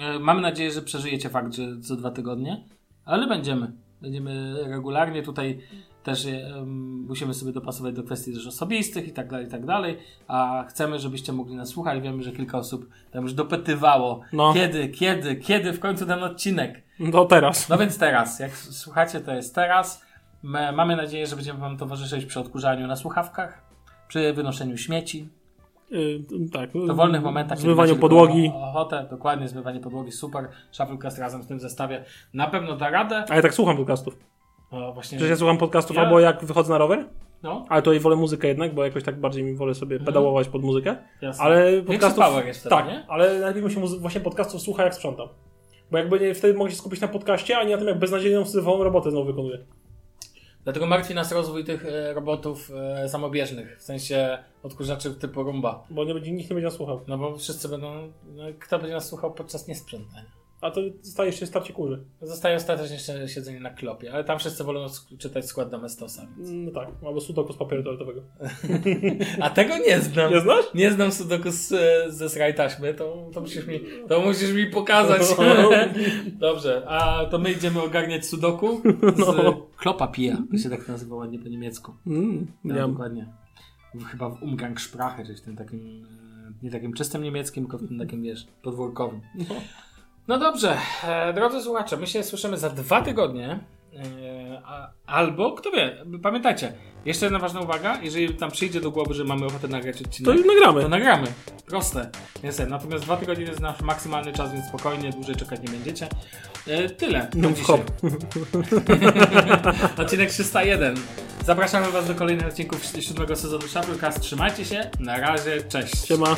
E, Mamy nadzieję, że przeżyjecie fakt, że co dwa tygodnie, ale będziemy. Będziemy regularnie tutaj też em, musimy sobie dopasować do kwestii też osobistych i tak dalej, i tak dalej. A chcemy, żebyście mogli nas słuchać. Wiemy, że kilka osób tam już dopytywało, No. kiedy, kiedy, kiedy w końcu ten odcinek. No teraz. No więc teraz, jak słuchacie, to jest teraz. My, mamy nadzieję, że będziemy Wam towarzyszyć przy odkurzaniu na słuchawkach, przy wynoszeniu śmieci, Y, tak. w dowolnych momentach. Zmywaniu podłogi. Ochotę, dokładnie, zmywanie podłogi, super. Shufflecast razem w tym zestawie na pewno da radę. A ja tak słucham podcastów. O, właśnie, Przecież ja słucham podcastów Ja- albo jak wychodzę na rower, no, ale tutaj wolę muzykę jednak, bo jakoś tak bardziej mi wolę sobie pedałować pod muzykę. jasne. Ale podcastów. jest wtedy, tak, nie? ale najlepiej mi się muzy- właśnie podcastów słucha jak sprzątam. Bo jakby nie, wtedy mogę się skupić na podcaście, a nie na tym, jak beznadziejną syfową robotę znowu wykonuję. Dlatego martwi nas rozwój tych e, robotów e, samobieżnych, w sensie odkurzaczy typu Rumba. Bo nie będzie, nikt nie będzie nas słuchał. No bo wszyscy będą, no, kto będzie nas słuchał podczas niesprzątania? A to zostajesz się starcie kurzy. Zostaje ostatecznie jeszcze siedzenie na klopie, ale tam wszyscy wolą czytać skład Domestosa. Więc. No tak, albo sudoku z papieru toaletowego. <laughs> A tego nie znam. Nie znasz? Nie znam sudoku z, ze sraj taśmy, to, to, musisz mi, to musisz mi pokazać. <laughs> <laughs> Dobrze, a to my idziemy ogarniać sudoku z No. klopa pija. To się tak nazywa ładnie po niemiecku. Mm, No, ja. dokładnie. Chyba w Umgangssprache, czyli w tym takim, e, nie takim czystym niemieckim, tylko w tym takim, wiesz, podwórkowym. No dobrze, e, drodzy słuchacze, my się słyszymy za dwa tygodnie. E, albo, kto wie, pamiętajcie, jeszcze jedna ważna uwaga, jeżeli tam przyjdzie do głowy, że mamy ochotę nagrać To odcinek, już nagramy. to nagramy. Proste. Niestety. Natomiast dwa tygodnie to jest nasz maksymalny czas, więc spokojnie, dłużej czekać nie będziecie. E, tyle. No, hop. <laughs> Odcinek 301. Zapraszamy Was do kolejnych odcinków siódmego sezonu Shufflecast. Trzymajcie się. Na razie. Cześć. Siema.